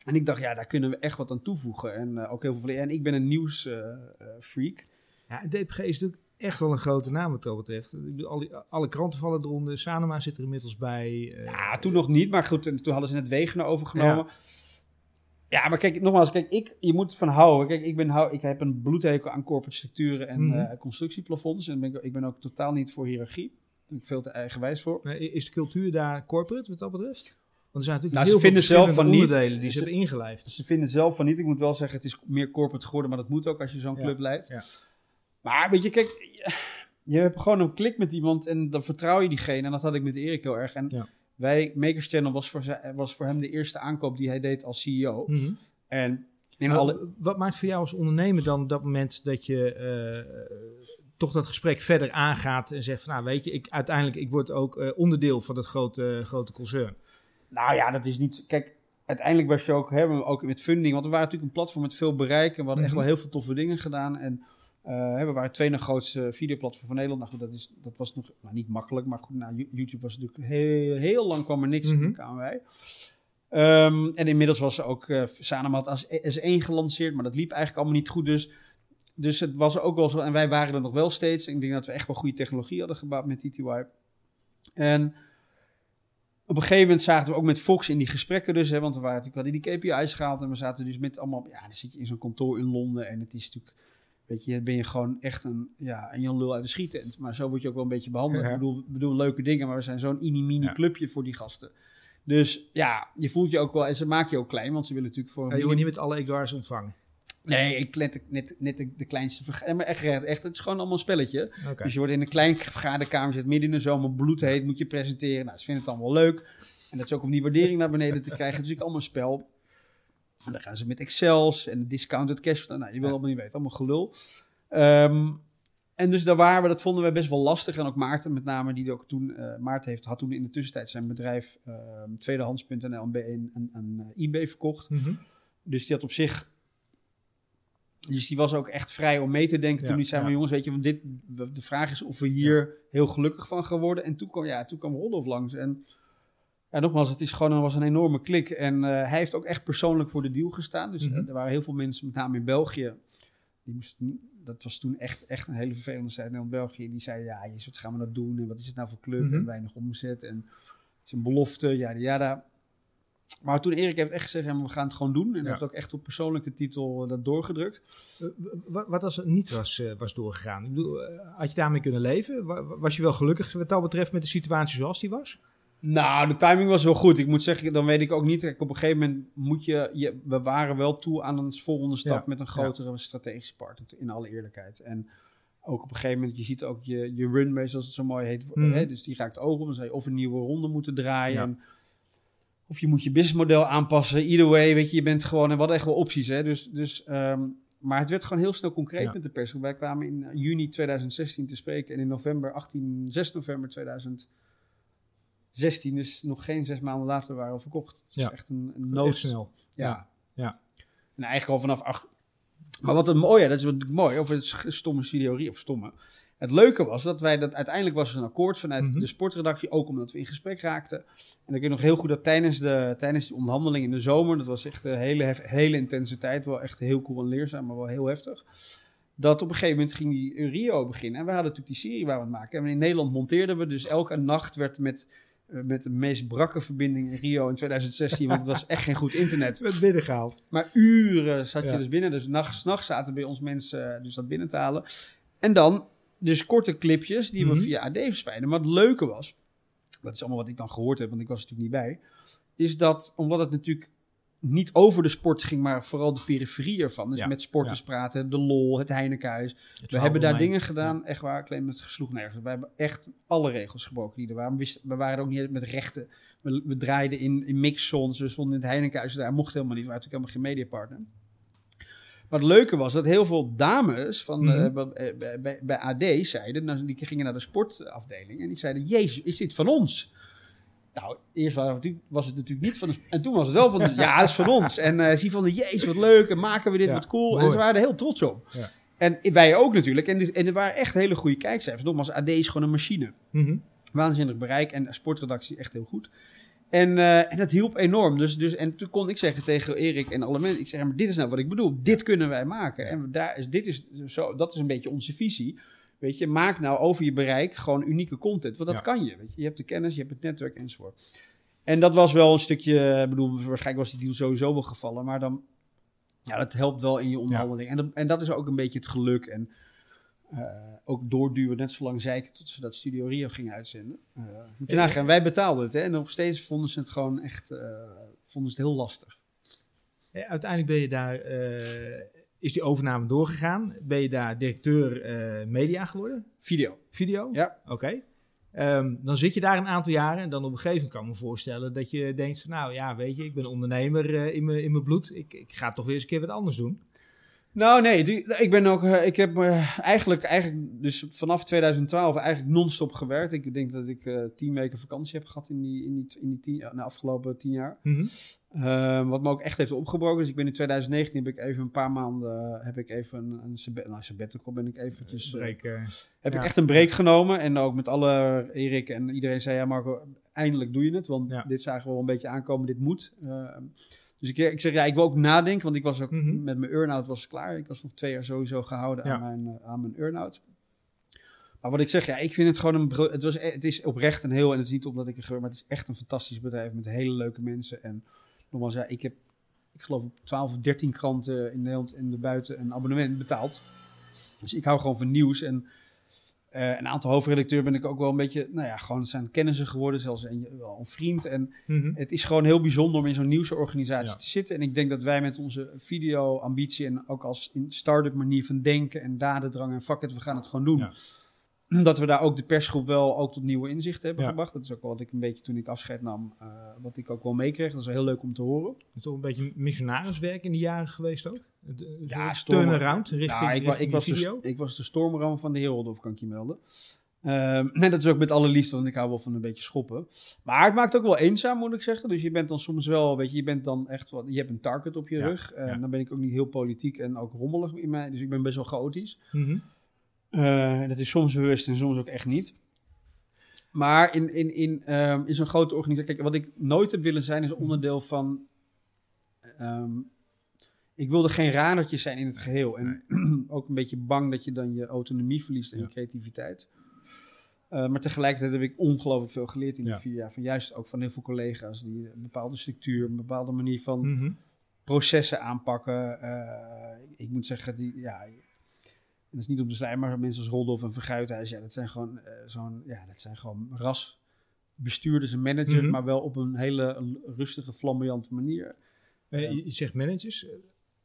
En ik dacht, ja, daar kunnen we echt wat aan toevoegen. En uh, ook heel veel. En ik ben een nieuwsfreak. Uh, ja, DPG is natuurlijk echt wel een grote naam wat dat betreft. Alle, alle kranten vallen eronder. Sanema zit er inmiddels bij. Ja, toen nog niet. Maar goed, en toen hadden ze net Wegener overgenomen. Ja. Maar kijk, nogmaals, kijk, ik, je moet van houden. Kijk, ik, ben, ik heb een bloedhekel aan corporate structuren en mm -hmm. uh, constructieplafonds. En ben ik, ben ook totaal niet voor hiërarchie veel te eigenwijs voor. Is de cultuur daar corporate wat dat betreft? Want er zijn natuurlijk nou, heel ze vinden zelf van onderdelen niet, die ze, hebben ingelijfd. Ze vinden zelf van niet. Ik moet wel zeggen, het is meer corporate geworden, maar dat moet ook als je zo'n ja, club leidt. Ja. Maar weet je, kijk, je hebt gewoon een klik met iemand en dan vertrouw je diegene. En dat had ik met Erik heel erg. En ja. wij, Makers Channel was voor, was voor hem de eerste aankoop die hij deed als CEO. Mm -hmm. En In Wat- alle, Wat maakt voor jou als ondernemer dan op dat moment dat je eh, toch dat gesprek verder aangaat en zegt van nou weet je, ik, uiteindelijk ik word ook eh, onderdeel van dat grote, grote concern. Nou ja, dat is niet. Kijk, uiteindelijk was je ook, hè, we- ook met funding. Want we waren natuurlijk een platform met veel bereik. En we hadden echt Mhm. wel heel veel toffe dingen gedaan. En eh, we waren het tweede grootste videoplatform van Nederland. Nou goed, dat, is, dat was nog nou, niet makkelijk. Maar goed, nou, Yo- YouTube was natuurlijk heel, heel lang kwam er niks. Toen kwamen wij. Ehm, en inmiddels was ook uh, Sanema als S1 gelanceerd. Maar dat liep eigenlijk allemaal niet goed. Dus, dus het was ook wel zo. En wij waren er nog wel steeds. Ik denk dat we echt wel goede technologie hadden gebouwd met TTY. En op een gegeven moment zaten we ook met Fox in die gesprekken dus, hè, want we waren natuurlijk hadden die KPI's gehaald en we zaten dus met allemaal, ja, dan zit je in zo'n kantoor in Londen en het is natuurlijk, weet je, ben je gewoon echt een, ja, een Jan Lul uit de schietent, maar zo word je ook wel een beetje behandeld. Ja. Ik bedoel, we doen leuke dingen, maar we zijn zo'n mini-mini Ja. clubje voor die gasten. Dus ja, je voelt je ook wel, en ze maken je ook klein, want ze willen natuurlijk voor Ja, je wordt niet met alle Egars ontvangen. Nee, ik net, net, net de, de kleinste vergadering. Maar echt, echt, het is gewoon allemaal een spelletje. Dus je wordt in een klein vergaderkamer, zit midden in de zomer, bloedheet, moet je presenteren. Nou, ze vinden het allemaal leuk. En dat is ook om die waardering naar beneden te krijgen. Is natuurlijk allemaal een spel. En dan gaan ze met Excels en discounted cash. Nou, je wil Ja. allemaal niet weten, allemaal gelul. Ehm, en dus daar waren we, dat vonden we best wel lastig. En ook Maarten met name, die ook toen, eh, Maarten heeft, had toen in de tussentijd zijn bedrijf ehm, tweedehands.nl en een, een, een eBay verkocht. Mhm. Dus die had op zich. Dus die was ook echt vrij om mee te denken. Ja, toen die zei: maar jongens, weet je, want dit, de vraag is of we hier heel gelukkig van gaan worden. En toen kwam, ja, toen kwam Rodolf langs. En ja, nogmaals, het is gewoon een, was een enorme klik. En eh, hij heeft ook echt persoonlijk voor de deal gestaan. Dus eh, Mhm. er waren heel veel mensen, met name in België. Die moesten, dat was toen echt, echt een hele vervelende tijd in België. Die zeiden: ja, jezus, wat gaan we nou doen? En wat is het nou voor club? Mhm. En weinig omzet. En het is een belofte. Ja, ja. Maar toen Erik heeft echt gezegd, ja, we gaan het gewoon doen. En Ja. heeft ook echt op persoonlijke titel eh, dat doorgedrukt. Eh, Wat, wat als het niet was, eh, was doorgegaan? Ik bedoel, had je daarmee kunnen leven? Wa- Was je wel gelukkig wat dat betreft met de situatie zoals die was? Nou, de timing was wel goed. Ik moet zeggen, dan weet ik ook niet. Kijk, op een gegeven moment moet je, je... We waren wel toe aan een volgende stap Ja, met een grotere strategische partner. In alle eerlijkheid. En ook op een gegeven moment, je ziet ook je, je runway, zoals het zo mooi heet. Mhm. Hè, dus die raakt ogen. Dan zou je of een nieuwe ronde moeten draaien. Ja. En, of je moet je businessmodel aanpassen. Either way, weet je, je bent gewoon... En we hadden echt wel opties, hè. Dus... dus ehm, maar het werd gewoon heel snel concreet Ja. met de pers. Wij kwamen in eh, juni 2016 te spreken. En in november, 18, 6 november 2016, dus nog geen zes maanden later, waren we verkocht. Het is Ja. echt een, een nood. Ja. Ja. En eigenlijk al vanaf acht. Maar wat het mooie, dat is wat mooi, over het stomme theorie of stomme. Het leuke was dat wij dat uiteindelijk was er een akkoord vanuit Mhm. de sportredactie, ook omdat we in gesprek raakten. En ik weet nog heel goed dat tijdens de, tijdens de onderhandeling in de zomer, dat was echt een hele, hele intense tijd, wel echt heel cool en leerzaam, maar wel heel heftig. Dat op een gegeven moment ging die Rio beginnen. En we hadden natuurlijk die serie waar we het maken. En in Nederland monteerden we, dus elke nacht werd met, eh, met de meest brakke verbinding in Rio in 2016, want het was echt geen goed internet. werd binnengehaald. Maar uren zat je Ja. dus binnen. Dus nachts, nachts zaten bij ons mensen eh, dus dat binnen te halen. En dan dus korte clipjes die Mhm. we via AD verspreiden. Maar het leuke was, dat is allemaal wat ik dan gehoord heb, want ik was er natuurlijk niet bij, is dat omdat het natuurlijk niet over de sport ging, maar vooral de periferie ervan. Dus Ja, met sporters praten, de lol, het Heinekenhuis. We hebben daar dingen gedaan, echt waar, claim het gesloeg nergens. We hebben echt alle regels gebroken die er waren. We, wisten- we waren ook niet met rechten. We, we draaiden in, in mixzones, we stonden in het Heinekenhuis, daar mocht helemaal niet. We waren natuurlijk helemaal geen mediapartner. Het leuke was dat heel veel dames van, Mhm. eh, bij, bij- bij, bij AD zeiden, nou, die gingen naar de sportafdeling en die zeiden, jezus, is dit van ons? Nou, eerst was het, natuurlijk- niet van. En toen was het wel van, ja, dat is van ons. En eh zie van, jezus, wat leuk. En maken we dit, Ja, wat cool. En ze waren er heel trots op. Ja. En wij ook natuurlijk. En, dus, en er waren echt hele goede kijkcijfers. Nogmaals, AD is gewoon een machine. Mhm. Waanzinnig bereik. En sportredactie echt heel goed. En, eh, en dat hielp enorm. Dus, dus, en toen kon ik zeggen tegen Erik en alle mensen... Ik zeg, maar dit is nou wat ik bedoel. Dit kunnen wij maken. En daar is, dit is zo, dat is een beetje onze visie. Weet je, maak nou over je bereik gewoon unieke content. Want dat Ja. kan je. Weet je. je hebt de kennis, je hebt het netwerk enzovoort. En dat was wel een stukje... Ik bedoel, waarschijnlijk was die deal sowieso wel gevallen. Maar dan... Ja, dat helpt wel in je onderhandeling. En, dat, en dat is ook een beetje het geluk. En eh, ook doorduwen, net zo lang zeiken tot ze dat Studio Rio gingen uitzenden. Eh, moet je nagaan, wij betaalden het. Hè, en nog steeds vonden ze het gewoon echt eh, vonden ze het heel lastig. Eh, Uiteindelijk ben je daar, eh, is die overname doorgegaan. Ben je daar directeur eh, media geworden? Video. Video? Ja. Oké. Ehm, dan zit je daar een aantal jaren en dan op een gegeven moment kan ik me voorstellen dat je denkt van nou ja, weet je, ik ben ondernemer uh, in mijn in mijn bloed. Ik, ik ga toch weer eens een keer wat anders doen. Nou, nee, die, ik ben ook, uh, ik heb uh, eigenlijk, eigenlijk, dus vanaf 2012 eigenlijk non-stop gewerkt. Ik denk dat ik uh, tien weken vakantie heb gehad in die, in die, in die tien, de afgelopen tien jaar. Mm -hmm. wat me ook echt heeft opgebroken. Dus ik ben in 2019 heb ik even een paar maanden, heb ik even een, een sabbat, nou, sabbatical ben ik eventjes, break, heb ja. ik echt een break genomen. En ook met alle Erik en iedereen zei, ja Marco, eindelijk doe je het. Want ja. dit zagen we wel een beetje aankomen, dit moet. Dus ik, ik zeg, ja, ik wil ook nadenken, want ik was ook mm -hmm. met mijn earn-out was klaar. Ik was nog twee jaar sowieso gehouden ja. aan mijn, uh, aan mijn earn-out. Maar wat ik zeg, ja, ik vind het gewoon een... Het, was, het is oprecht een heel, en het is niet omdat ik er maar het is echt een fantastisch bedrijf met hele leuke mensen. En nogmaals, ja, ik heb, ik geloof op 12 of 13 kranten in Nederland en de buiten een abonnement betaald. Dus ik hou gewoon van nieuws en... Uh, een aantal hoofdredacteur ben ik ook wel een beetje, nou ja, gewoon zijn kennissen geworden, zelfs een, wel een vriend. En mm -hmm. het is gewoon heel bijzonder om in zo'n nieuwsorganisatie ja. te zitten. En ik denk dat wij met onze video-ambitie en ook als in start-up manier van denken en dadendrang en fuck it, we gaan het gewoon doen. Ja. Dat we daar ook de persgroep wel ook tot nieuwe inzichten hebben ja. gebracht. Dat is ook wat ik een beetje toen ik afscheid nam, uh, wat ik ook wel meekreeg. Dat is wel heel leuk om te horen. is toch een beetje missionariswerk in die jaren geweest ook? De, ja, turnaround richting, nou, ik, richting ik was video? De, ik was de stormram van de Heroldorf, kan ik je melden. Um, nee, dat is ook met alle liefde, want ik hou wel van een beetje schoppen. Maar het maakt ook wel eenzaam, moet ik zeggen. Dus je bent dan soms wel, weet je, je bent dan echt wat, je hebt een target op je ja, rug. En ja. dan ben ik ook niet heel politiek en ook rommelig in mij. Dus ik ben best wel chaotisch. Mm -hmm. Uh, dat is soms bewust en soms ook echt niet. Maar in, in, in, um, in zo'n grote organisatie, kijk, wat ik nooit heb willen zijn, is onderdeel van. Um, ik wilde geen radertje zijn in het geheel. En nee. ook een beetje bang dat je dan je autonomie verliest en ja. je creativiteit. Uh, maar tegelijkertijd heb ik ongelooflijk veel geleerd in die ja. vier jaar. Van juist ook van heel veel collega's die een bepaalde structuur, een bepaalde manier van mm -hmm. processen aanpakken. Uh, ik moet zeggen, die, ja, dat is niet op de slij, maar mensen als Roldolf en Verguithuis, ja, dat zijn gewoon uh, zo'n, ja, dat zijn gewoon ras bestuurders en managers, mm -hmm. maar wel op een hele rustige, flamboyante manier. je zegt managers,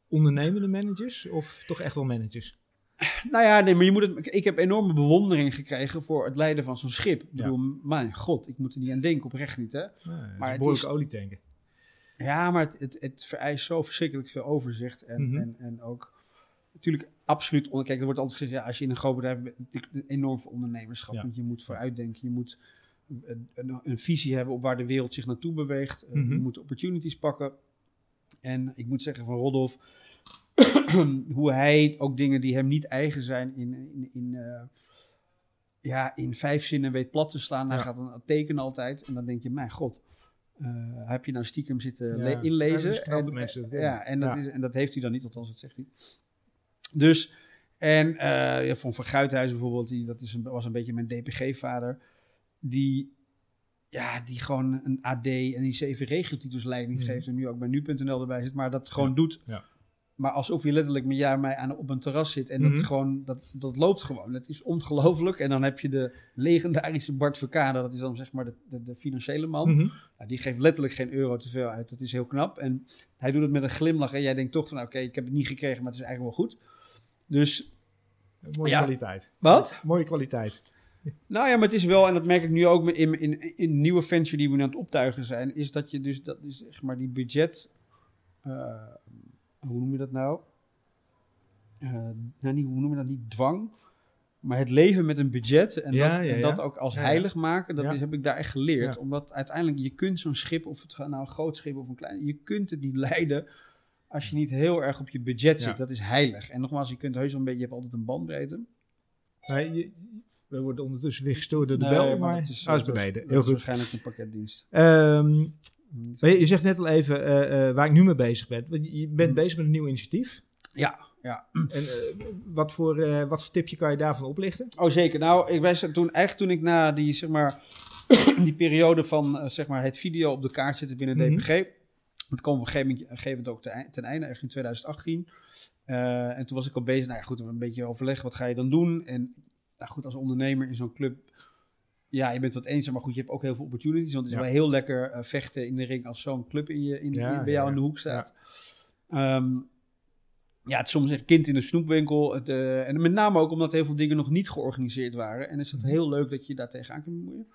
ondernemende managers of toch echt wel managers? Nou ja, nee, maar je moet het. Ik heb enorme bewondering gekregen voor het leiden van zo'n schip. Ik bedoel, ja. mijn god, ik moet er niet aan denken, oprecht niet, hè? Nee, maar het is olietanken. Ja, maar het, het, het, vereist zo verschrikkelijk veel overzicht en, mm -hmm. en, en ook natuurlijk absoluut. Kijk, er wordt altijd gezegd, ja, als je in een groot bedrijf bent, enorm veel ondernemerschap. Ja. Want je moet vooruitdenken, je moet een, een, een, visie hebben op waar de wereld zich naartoe beweegt. Mm -hmm. Je moet opportunities pakken. En ik moet zeggen van Rodolf, hoe hij ook dingen die hem niet eigen zijn in, in, in, uh, ja, in vijf zinnen weet plat te slaan. Hij ja. gaat dan tekenen altijd. En dan denk je, mijn god, uh, heb je nou stiekem zitten ja. inlezen? Ja, en, mensen ja, en, dat Is, en dat heeft hij dan niet, althans dat zegt hij. Dus, en uh, ja, van Van Guithuis bijvoorbeeld, die, dat is een, was een beetje mijn DPG-vader. Die ja, die gewoon een AD en die zeven regiotitels leiding mm. geeft en nu ook bij nu.nl erbij zit, maar dat gewoon ja. doet. Ja. Maar alsof je letterlijk met jou mij aan, op een terras zit en mm -hmm. dat gewoon, dat, dat loopt gewoon. Het is ongelooflijk. En dan heb je de legendarische Bart Verkade, dat is dan zeg maar de, de, de financiële man. Mm -hmm. nou, die geeft letterlijk geen euro te veel uit. Dat is heel knap. En hij doet het met een glimlach en jij denkt toch van, oké, okay, ik heb het niet gekregen, maar het is eigenlijk wel goed. Dus... Mooie ja. kwaliteit. Wat? Mooie kwaliteit. Nou ja, maar het is wel, en dat merk ik nu ook in, in, in nieuwe venture die we aan het optuigen zijn, is dat je dus, dat is zeg maar die budget, uh, hoe noem je dat nou? Uh, nou niet, hoe noem je dat, niet dwang, maar het leven met een budget en, ja, dat, ja, en dat ook als heilig maken, dat is, heb ik daar echt geleerd. Omdat uiteindelijk, je kunt zo'n schip, of het nou een groot schip of een klein, je kunt het niet leiden als je niet heel erg op je budget zit. Dat is heilig. En nogmaals, je kunt heus wel een beetje, je hebt altijd een bandbreedte. Nee, je, we worden ondertussen weer gestoord door de nee, bel, maar, maar is, ah, is beneden. Dat Heel is goed. waarschijnlijk een pakketdienst. Um, je, je zegt net al even uh, uh, waar ik nu mee bezig ben. Je bent hmm. bezig met een nieuw initiatief. Ja, ja. En uh, wat, voor, wat voor tipje kan je daarvan oplichten? Oh, zeker. Nou, ik was toen, echt toen ik na die, zeg maar, die periode van zeg maar, het video op de kaart zetten binnen Mhm. mm -hmm. DPG. Dat kwam op een gegeven moment, een gegeven moment ook ten, einde, echt in 2018. en toen was ik al bezig, nou ja, goed, een beetje overleggen, wat ga je dan doen? En nou goed, als ondernemer in zo'n club, ja, je bent wat eenzaam, maar goed, je hebt ook heel veel opportunities. Want het is ja. wel heel lekker uh, vechten in de ring als zo'n club in je, in, ja, in, bij jou in de hoek staat. Um, ja, het is soms echt kind in de snoepwinkel. Het, eh, en met name ook omdat heel veel dingen nog niet georganiseerd waren. En is het Mhm. heel leuk dat je daar tegenaan kunt bemoeien.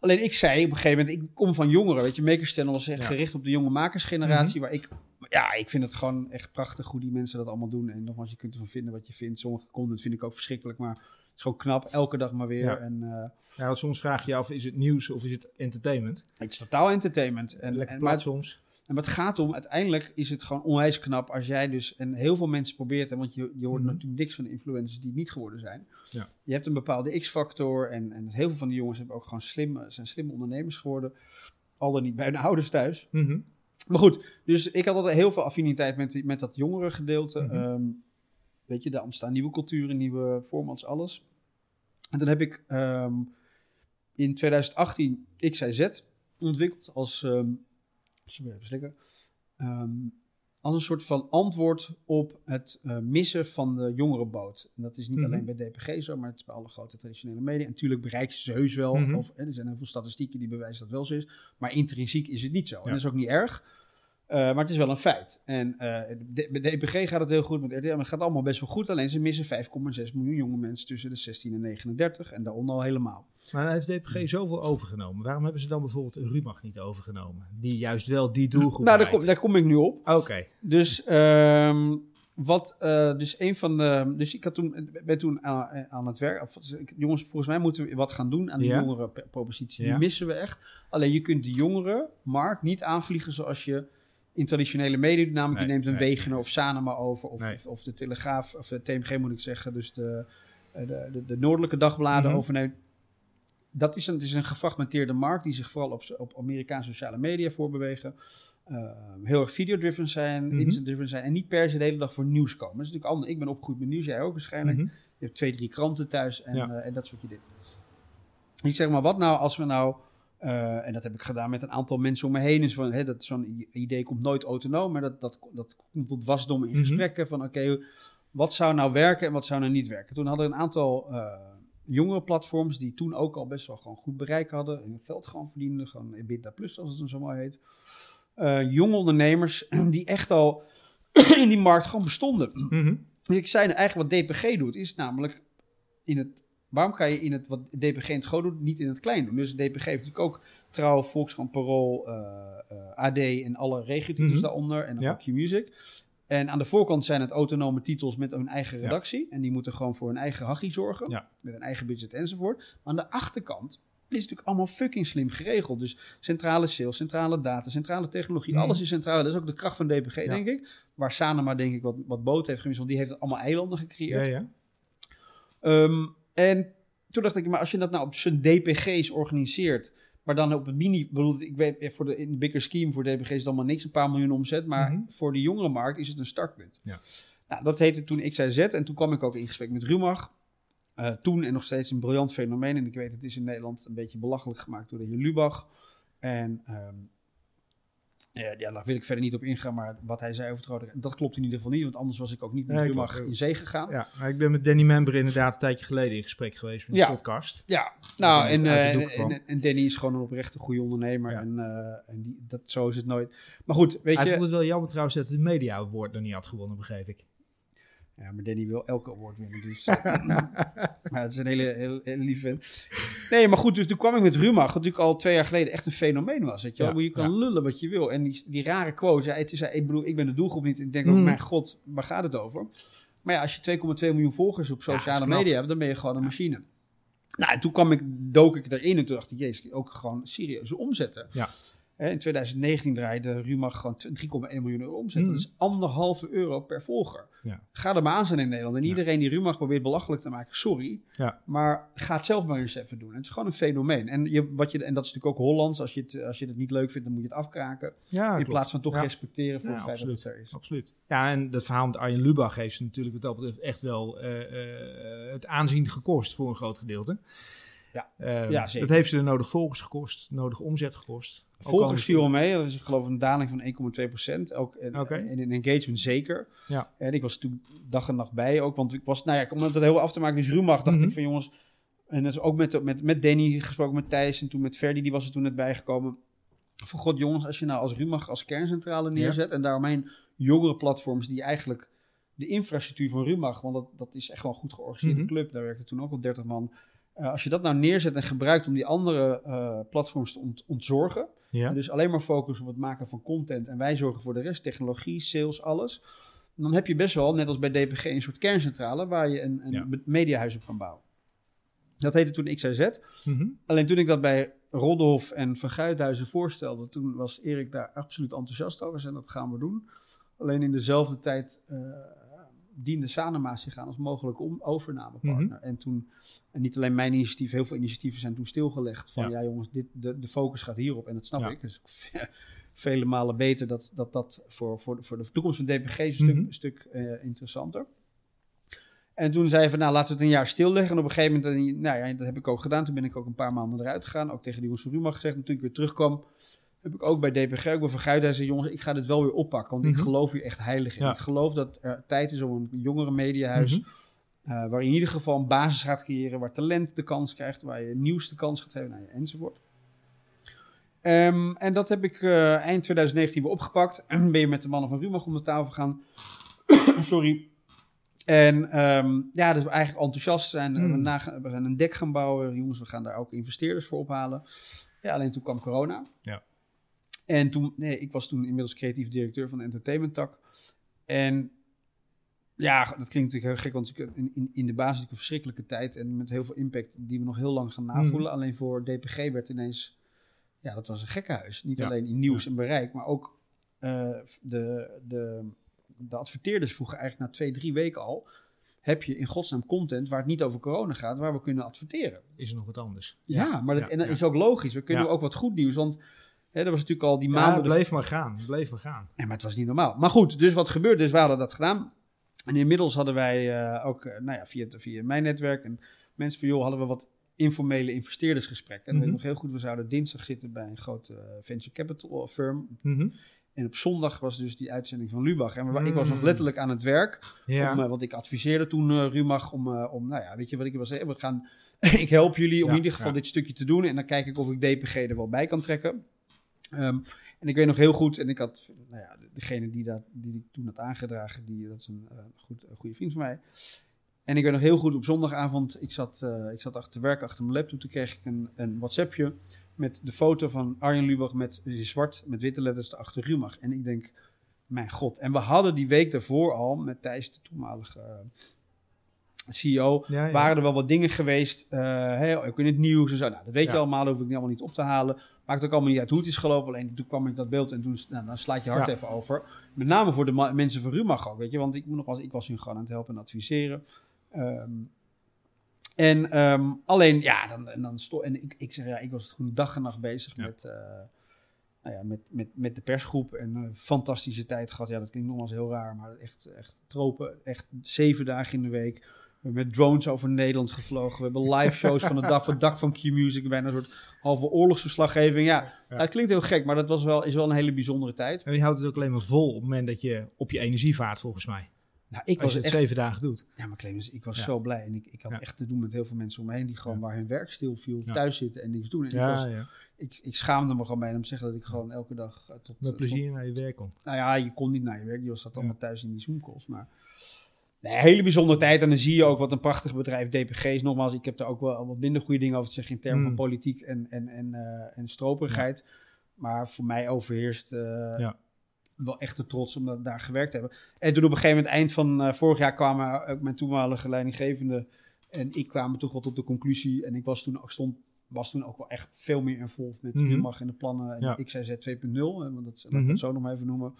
Alleen ik zei op een gegeven moment, ik kom van jongeren, weet je, Makers Channel was echt Ja. gericht op de jonge makersgeneratie, Mhm. waar ik, ja, ik vind het gewoon echt prachtig hoe die mensen dat allemaal doen. En nogmaals, je kunt ervan vinden wat je vindt. Sommige content vind ik ook verschrikkelijk, maar het is gewoon knap, elke dag maar weer. Ja. En eh, Ja, want soms vraag je je af, is het nieuws of is het entertainment? het is totaal entertainment. En, Lekker en, plat soms. En wat het gaat om, uiteindelijk is het gewoon onwijs knap als jij dus, en heel veel mensen probeert, hè, want je, je hoort Mhm. natuurlijk niks van de influencers die het niet geworden zijn. Ja. Je hebt een bepaalde X-factor en, en heel veel van die jongens hebben ook gewoon slim, zijn slimme ondernemers geworden. Al dan niet bij hun ouders thuis. Mhm. Maar goed, dus ik had altijd heel veel affiniteit met, die- met dat jongere gedeelte. Mhm. Ehm, weet je, daar ontstaan nieuwe culturen, nieuwe formats, alles. En dan heb ik ehm, in 2018 XIZ ontwikkeld als, ehm sorry, even slikken, Ehm, als een soort van antwoord op het eh, missen van de jongerenboot. En dat is niet Mhm. alleen bij DPG zo, maar het is bij alle grote traditionele media. En natuurlijk bereikt ze heus wel, Mhm. of er zijn heel veel statistieken die bewijzen dat wel zo is. Maar intrinsiek is het niet zo. En dat is ook niet erg. Eh, maar het is wel een feit. En de- bij DPG gaat het heel goed, met RTL maar het gaat allemaal best wel goed. Alleen ze missen 5,6 miljoen jonge mensen tussen de 16 en 39. En daaronder al helemaal. Maar dan heeft DPG zoveel overgenomen. Waarom hebben ze dan bijvoorbeeld Rumach niet overgenomen? Die juist wel die doelgroep nou, daar kom, daar kom ik nu op. Oké. Dus, ehm, wat, eh, dus een van de. Dus ik had toen, ben toen aan, aan het werk. Of, ik- jongens, volgens mij moeten we wat gaan doen aan die Ja. jongerenpropositie. Ja. Die missen we echt. Alleen je kunt de jongerenmarkt niet aanvliegen zoals je in traditionele media doet. Namelijk, Nee, je neemt een nee, Wegener of Sanema over. Of, of, de Telegraaf, of de TMG moet ik zeggen. Dus de, eh, de, de, de noordelijke dagbladen Mhm. overneemt. Dat is een, het is een gefragmenteerde markt die zich vooral op, op Amerikaanse sociale media voorbewegen. Eh, heel erg video-driven zijn, Mhm. instant-driven zijn en niet per se de hele dag voor nieuws komen. Dat is natuurlijk anders. Ik ben opgegroeid met nieuws, jij ook waarschijnlijk. Mhm. Je hebt twee, drie kranten thuis en, Ja. eh, en dat soort je dit. Ik zeg maar, wat nou als we nou, eh, en dat heb ik gedaan met een aantal mensen om me heen, is van, hè, dat zo'n idee komt nooit autonoom, maar dat, dat, dat komt tot wasdom in Mhm. gesprekken van, oké, wat zou nou werken en wat zou nou niet werken? Toen hadden we een aantal eh jongere platforms die toen ook al best wel gewoon goed bereik hadden, en geld gewoon verdienden, gewoon EBITDA plus, als het dan zo mooi heet. Eh, jonge ondernemers die echt al in die markt gewoon bestonden. Mhm. Ik zei nou, eigenlijk wat DPG doet, is namelijk in het. Waarom kan je in het wat DPG in het groot doet, niet in het klein doen? Dus DPG heeft natuurlijk ook Trouw, Volkskrant, Parool, eh, eh, AD en alle regiotitels Mhm. daaronder en dan Ja. ook Q-Music. En aan de voorkant zijn het autonome titels met hun eigen Ja. redactie. En die moeten gewoon voor hun eigen hachie zorgen. Ja. Met een eigen budget enzovoort. Maar aan de achterkant is natuurlijk allemaal fucking slim geregeld. Dus centrale sales, centrale data, centrale technologie. Mhm. Alles is centraal. Dat is ook de kracht van DPG, Ja. denk ik. Waar Sanema denk ik wat, wat boot heeft gemist. Want die heeft allemaal eilanden gecreëerd. Ja, ja. Ehm, en toen dacht ik, maar als je dat nou op zijn DPG's organiseert, maar dan op het mini, bedoel, ik weet, eh, voor de, in de bigger scheme voor DPG is het allemaal niks, een paar miljoen omzet, maar Mhm. voor de jongere markt is het een startpunt. Ja. Nou, dat heette toen XIZ en toen kwam ik ook in gesprek met Rumach. Eh, toen en nog steeds een briljant fenomeen. En ik weet, het is in Nederland een beetje belachelijk gemaakt door de heer Lubach. En ehm, ja, daar wil ik verder niet op ingaan, maar wat hij zei over het rode, dat klopt in ieder geval niet, want anders was ik ook niet met Nee, in zee gegaan. Ja, maar ik ben met Danny Member inderdaad een tijdje geleden in gesprek geweest van de Ja. podcast. Ja, nou, en, het eh, en, en Danny is gewoon een oprechte goede ondernemer. Ja. En, eh, en die, dat, zo is het nooit. Maar goed, weet Hij je. vond het wel jammer trouwens dat hij de Media Award nog niet had gewonnen, begreep ik. Ja, maar Danny wil elke award winnen. Dus, maar het is een hele, hele, hele lieve. Nee, maar goed, dus toen kwam ik met Rumach, wat natuurlijk al twee jaar geleden echt een fenomeen was. Weet je, wel? Ja, je kan ja. lullen wat je wil. En die, die rare quotes, ja, het is, ik bedoel, ik ben de doelgroep niet. Ik denk ook, Mm. mijn god, waar gaat het over? Maar ja, als je 2,2 miljoen volgers op sociale media hebt, dan ben je gewoon een machine. Nou, en toen kwam ik, dook ik erin en toen dacht ik, jezus, ook gewoon serieuze omzetten. Ja. In 2019 draaide Rumach gewoon 3,1 miljoen euro omzet. Mm. Dat is anderhalve euro per volger. Ja. Ga er maar aan zijn in Nederland. En iedereen die Rumach probeert belachelijk te maken, sorry. Ja. Maar ga het zelf maar eens even doen. Het is gewoon een fenomeen. En, je, wat je, en dat is natuurlijk ook Hollands. Als je, het, als je het niet leuk vindt, dan moet je het afkraken. Ja, in klopt. plaats van toch Ja. respecteren voor Ja, het feit absoluut. dat het er is. Absoluut. Ja, en dat verhaal met Arjen Lubach heeft ze natuurlijk wat dat betreft echt wel eh, eh, het aanzien gekost voor een groot gedeelte. Ja. Eh, Ja, zeker. Dat heeft ze de nodig volgers gekost, nodig omzet gekost. Volgers viel mee. Dat is ik geloof een daling van 1,2 procent. Ook en, en in engagement zeker. Ja. En ik was toen dag en nacht bij ook. Want ik was, nou ja, om dat heel af te maken, dus Rumach, dacht Mhm. ik van jongens. En dat is ook met, met, met Danny gesproken, met Thijs en toen met Ferdi, die was er toen net bijgekomen. Van god jongens, als je nou als Rumach als kerncentrale neerzet en daaromheen jongere platforms die eigenlijk de infrastructuur van Rumach, want dat, dat is echt wel een goed georganiseerde Mhm. club. Daar werkte toen ook al 30 man. Eh, als je dat nou neerzet en gebruikt om die andere eh, platforms te ont- ontzorgen, Ja. dus alleen maar focus op het maken van content en wij zorgen voor de rest, technologie, sales, alles. Dan heb je best wel, net als bij DPG, een soort kerncentrale waar je een, een Ja. mediahuis op kan bouwen. Dat heette toen XIZ. Mhm. Alleen toen ik dat bij Rodolf en Van Guithuizen voorstelde, toen was Erik daar absoluut enthousiast over. En dat gaan we doen. Alleen in dezelfde tijd eh, diende Sanema zich aan als mogelijke om- overnamepartner. Mhm. En toen, en niet alleen mijn initiatief, heel veel initiatieven zijn toen stilgelegd. Van ja, Ja. jongens, dit, de, de focus gaat hierop. En dat snap Ja. ik. Dus vele malen beter dat dat, dat voor, voor, de, voor de toekomst van DPG een stuk, Mhm. stuk eh, interessanter. En toen zei hij van, nou, laten we het een jaar stilleggen. En op een gegeven moment, nou ja, dat heb ik ook gedaan. Toen ben ik ook een paar maanden eruit gegaan. Ook tegen de jongens van Ruma gezegd. Ik weer terugkwam, heb ik ook bij DPG, ook bij Van jongens, ik ga dit wel weer oppakken. Want ik Mhm. geloof hier echt heilig in. Ja. Ik geloof dat er tijd is om een jongere mediahuis, Mhm. eh, waar je in ieder geval een basis gaat creëren, waar talent de kans krijgt, waar je nieuws de kans gaat geven, nou, ja, enzovoort. Ehm, en dat heb ik eh, eind 2019 weer opgepakt. En ben je met de mannen van Rumach om de tafel gaan. Sorry. En ehm, ja, dus we eigenlijk enthousiast zijn. We, naga- we gaan een dek gaan bouwen. Jongens, we gaan daar ook investeerders voor ophalen. Ja, alleen toen kwam corona. Ja. En toen, nee, ik was toen inmiddels creatief directeur van de entertainment tak. En ja, dat klinkt natuurlijk heel gek, want in, in, in de basis een verschrikkelijke tijd. En met heel veel impact die we nog heel lang gaan navoelen. Alleen voor DPG werd ineens, ja, dat was een gekkenhuis. Niet Ja. alleen in nieuws en bereik, maar ook eh, de, de, de adverteerders vroegen eigenlijk na twee, drie weken al... heb je in godsnaam content waar het niet over corona gaat, waar we kunnen adverteren? Is er nog wat anders? Ja, maar dat, en dat is ook logisch. We kunnen ook wat goed nieuws, want hè, er was natuurlijk al die Ja, maanden... het bleef maar gaan. het Bleef maar gaan. Ja, maar het was niet normaal. Maar goed, dus wat gebeurde? Dus we hadden dat gedaan. En inmiddels hadden wij eh, ook, eh, nou ja, via, via mijn netwerk en mensen van joh, hadden we wat informele investeerdersgesprekken. En dat weet ik Mhm. nog heel goed, we zouden dinsdag zitten bij een grote eh, venture capital firm. Mhm. En op zondag was dus die uitzending van Lubach. En ik was nog Mm. letterlijk aan het werk. Ja. Om, want ik adviseerde toen eh Rumach om, om, nou ja, weet je wat ik was? We gaan, ik help jullie om Ja, in ieder geval ja. dit stukje te doen. En dan kijk ik of ik DPG er wel bij kan trekken. Ehm, en ik weet nog heel goed, en ik had, nou ja, degene die dat die ik toen had aangedragen, die, dat is een, eh, goed, een goede vriend van mij. En ik weet nog heel goed op zondagavond, ik zat, eh, ik zat achter te werken achter mijn laptop. Toen kreeg ik een, een WhatsAppje met de foto van Arjen Lubach met zwart, met witte letters erachter Rumach. En ik denk, mijn god. En we hadden die week daarvoor al met Thijs, de toenmalige eh, CEO, Ja, ja. waren er wel wat dingen geweest, hè, ook in het nieuws en zo. Nou, dat weet je allemaal, dat hoef ik niet allemaal niet op te halen. Maakt ook allemaal niet uit hoe het is gelopen. Alleen toen kwam ik dat beeld en toen, nou, dan slaat je hart Ja. even over. Met name voor de mensen van Rumach ook, weet je. Want ik, moet nog eens- ik was hun gewoon aan het helpen en adviseren. Ehm, en ehm, alleen, ja, dan, en dan sto en ik, ik zeg, ja, ik was het gewoon dag en nacht bezig Ja. met, eh, nou ja, met, met, met de persgroep. En een fantastische tijd gehad. Ja, dat klinkt nogmaals heel raar, maar echt, echt tropen. Echt zeven dagen in de week. We hebben met drones over Nederland gevlogen. We hebben live shows van het dak, van het dak van Q-Music. Bijna een soort halve oorlogsverslaggeving. Ja, Ja. dat klinkt heel gek, maar dat was wel, is wel een hele bijzondere tijd. En je houdt het ook alleen maar vol op het moment dat je op je energie vaart, volgens mij. Nou, ik Als was je het echt zeven dagen doet. Ja, maar Clemens, ik was Ja. zo blij. En ik, ik had Ja. echt te doen met heel veel mensen om me heen die gewoon waar hun werk stilviel, Ja. thuis zitten en niks doen. En ik, was, ik, ik schaamde me gewoon bijna om te zeggen dat ik gewoon elke dag eh, tot... Met eh, plezier naar je werk tot- nou ja, je kon niet naar je werk. Je zat allemaal thuis in die Zoom-calls. Maar nee, een hele bijzondere tijd. En dan zie je ook wat een prachtig bedrijf DPG is. Nogmaals, ik heb daar ook wel wat minder goede dingen over te zeggen in termen Mm. van politiek en, en, en, eh, en stroperigheid. Maar voor mij overheerst... eh, Ja. wel echt de trots om dat, daar gewerkt te hebben. En toen op een gegeven moment, eind van eh, vorig jaar, kwamen ook mijn toenmalige leidinggevende en ik kwamen toch wel tot de conclusie. En ik was toen ook, stond, was toen ook wel echt veel meer involved met mm en de plannen en Ja. XIZ 2.0. hè, Want dat laat ik Mhm. het zo nog maar even noemen.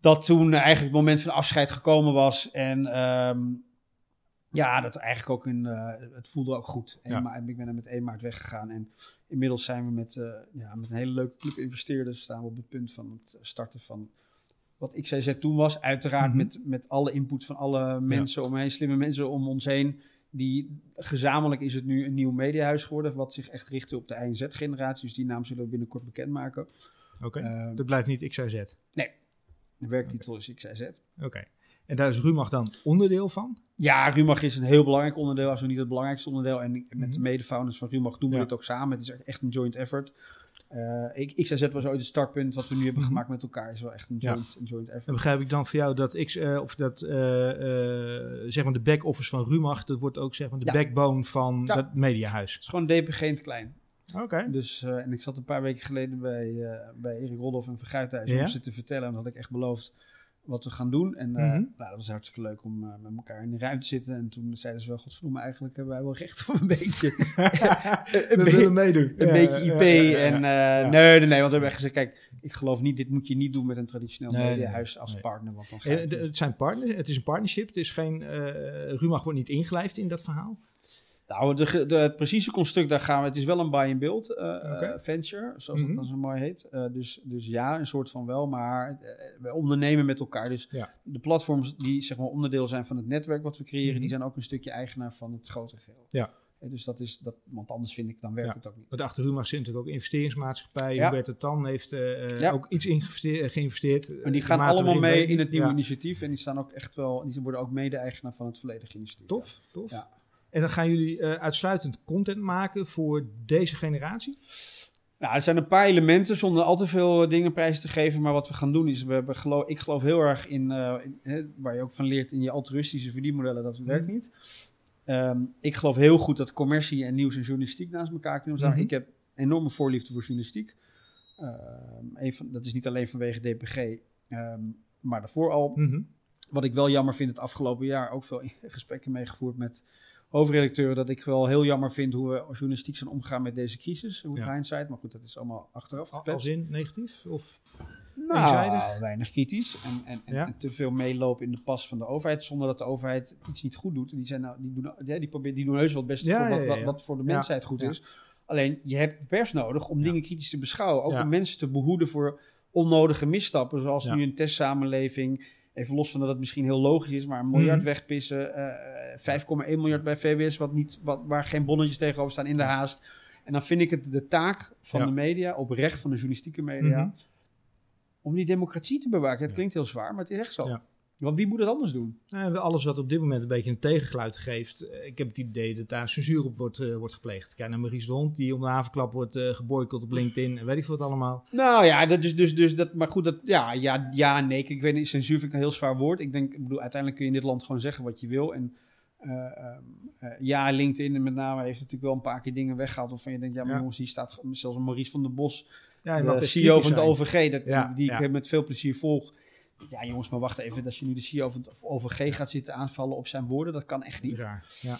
Dat toen eigenlijk het moment van afscheid gekomen was. En ehm, ja, dat eigenlijk ook een, eh, het voelde ook goed. En Ja. ik ben er met 1 maart weggegaan. En inmiddels zijn we met, eh, ja, met een hele leuke club investeerders. Staan we op het punt van het starten van wat XCZ toen was. Uiteraard Mhm. met, met alle input van alle mensen om me heen, slimme mensen om ons heen. Die gezamenlijk is het nu een nieuw mediahuis geworden. Wat zich echt richtte op de INZ-generatie. Dus die naam zullen we binnenkort bekendmaken. Oké. Eh, Dat blijft niet XYZ. De werktitel is XCZ. Oké. En daar is Rumach dan onderdeel van? Ja, Rumach is een heel belangrijk onderdeel, als niet het belangrijkste onderdeel. En met de Mhm. mede-founders van Rumach doen we Ja. dit ook samen. Het is echt een joint effort. Eh, ik, XAZ was ooit het startpunt wat we nu hebben Mhm. gemaakt met elkaar. Is wel echt een Ja. joint, een joint effort. Dan begrijp ik dan voor jou dat, X, eh, of dat eh, eh, zeg maar de back-office van Rumach, dat wordt ook zeg maar de Ja. backbone van dat mediahuis. Het is gewoon DPG in het klein. Oké. Dus, eh, en ik zat een paar weken geleden bij, eh, bij Erik Rodolf en Verguithuis Ja? om ze te vertellen. En dat had ik echt beloofd wat we gaan doen. En eh, Mhm. nou, dat was hartstikke leuk om met elkaar in de ruimte te zitten. En toen zeiden ze wel, godverdomme, eigenlijk hebben wij wel recht op een beetje... een We be- willen meedoen. een Ja, beetje IP. ja, ja, ja. En nee, nee, nee, want we hebben echt gezegd, kijk, ik geloof niet, dit moet je niet doen met een traditioneel Nee, nee, mediahuis als nee. partner. Want dan het het, zijn partners, het is een partnership. Het is geen, Rumach wordt niet ingelijfd in dat verhaal. Nou, de, het precieze construct, daar gaan we. Het is wel een buy-and-build eh, eh, venture, zoals Mhm. het dan zo mooi heet. Eh, dus, dus ja, een soort van wel, maar we ondernemen met elkaar. Dus Ja. de platforms die zeg maar onderdeel zijn van het netwerk wat we creëren, Mhm. die zijn ook een stukje eigenaar van het grotere geheel. Ja. Dus dat is dat, want anders vind ik, dan werkt Ja. het ook niet. Want achter zit natuurlijk ook investeringsmaatschappij. Ja. Hubert de Tan heeft Ja. ook iets eh, geïnvesteerd. En die gaan allemaal mee in het nieuwe initiatief en die staan ook echt wel, die worden ook mede-eigenaar van het volledige initiatief. Tof, tof. Ja. En dan gaan jullie eh, uitsluitend content maken voor deze generatie? Nou, er zijn een paar elementen zonder al te veel eh, dingen prijs te geven. Maar wat we gaan doen is, we hebben geloof, ik geloof heel erg in, eh, in, hè, waar je ook van leert in je altruïstische verdienmodellen, dat werkt Mhm. niet. Ehm, ik geloof heel goed dat commercie en nieuws en journalistiek naast elkaar kunnen staan. Mhm. Ik heb enorme voorliefde voor journalistiek. Ehm, dat is niet alleen vanwege DPG, ehm, maar daarvoor al. Mhm. Wat ik wel jammer vind, het afgelopen jaar ook veel gesprekken meegevoerd met hoofdredacteuren. Dat ik wel heel jammer vind hoe we journalistiek zijn omgegaan met deze crisis. Hoe het Ja. hindsight, maar goed, dat is allemaal achteraf Als gekletst. in negatief? Of? Nou, eenzijdig? weinig kritisch. En, en, en, Ja. en te veel meelopen in de pas van de overheid. Zonder dat de overheid iets niet goed doet. Die, zijn nou, die, doen, die, proberen, die doen heus wel het beste Ja, voor wat, voor de mensheid goed is. Alleen, je hebt de pers nodig om dingen kritisch te beschouwen. Ook om mensen te behoeden voor onnodige misstappen. Zoals nu een testsamenleving. Even los van dat het misschien heel logisch is. Maar een miljard Mhm. wegpissen. eh 5,1 miljard bij VWS. Wat niet, wat, waar geen bonnetjes tegenover staan in de haast. En dan vind ik het de taak van Ja. de media. Oprecht van de journalistieke media Mhm. om die democratie te bewaken. Het Ja. klinkt heel zwaar, maar het is echt zo. Ja. Want wie moet het anders doen? Nou, alles wat op dit moment een beetje een tegengeluid geeft. eh, Ik heb het idee dat daar censuur op wordt, eh, wordt gepleegd. Kijk naar Maurice de Hond, die om de havenklap wordt eh geboycott op LinkedIn. En weet ik veel wat allemaal. Nou ja, dat is dus, dus dat, maar goed, dat, ja, ja, ja, nee, ik weet niet, censuur vind ik een heel zwaar woord. Ik denk, ik bedoel, uiteindelijk kun je in dit land gewoon zeggen wat je wil. En eh, ehm, eh, ja, LinkedIn en met name heeft natuurlijk wel een paar keer dingen weggehaald waarvan je denkt, ja, maar Ja. jongens, hier staat zelfs een Maurice van der Bos, Ja, de CEO van het zijn. OVG, dat, Ja, die, die ja. ik met veel plezier volg. Ja, jongens, maar wacht even, als je nu de CEO van het OVG gaat zitten aanvallen op zijn woorden, dat kan echt niet. Raar. Ja.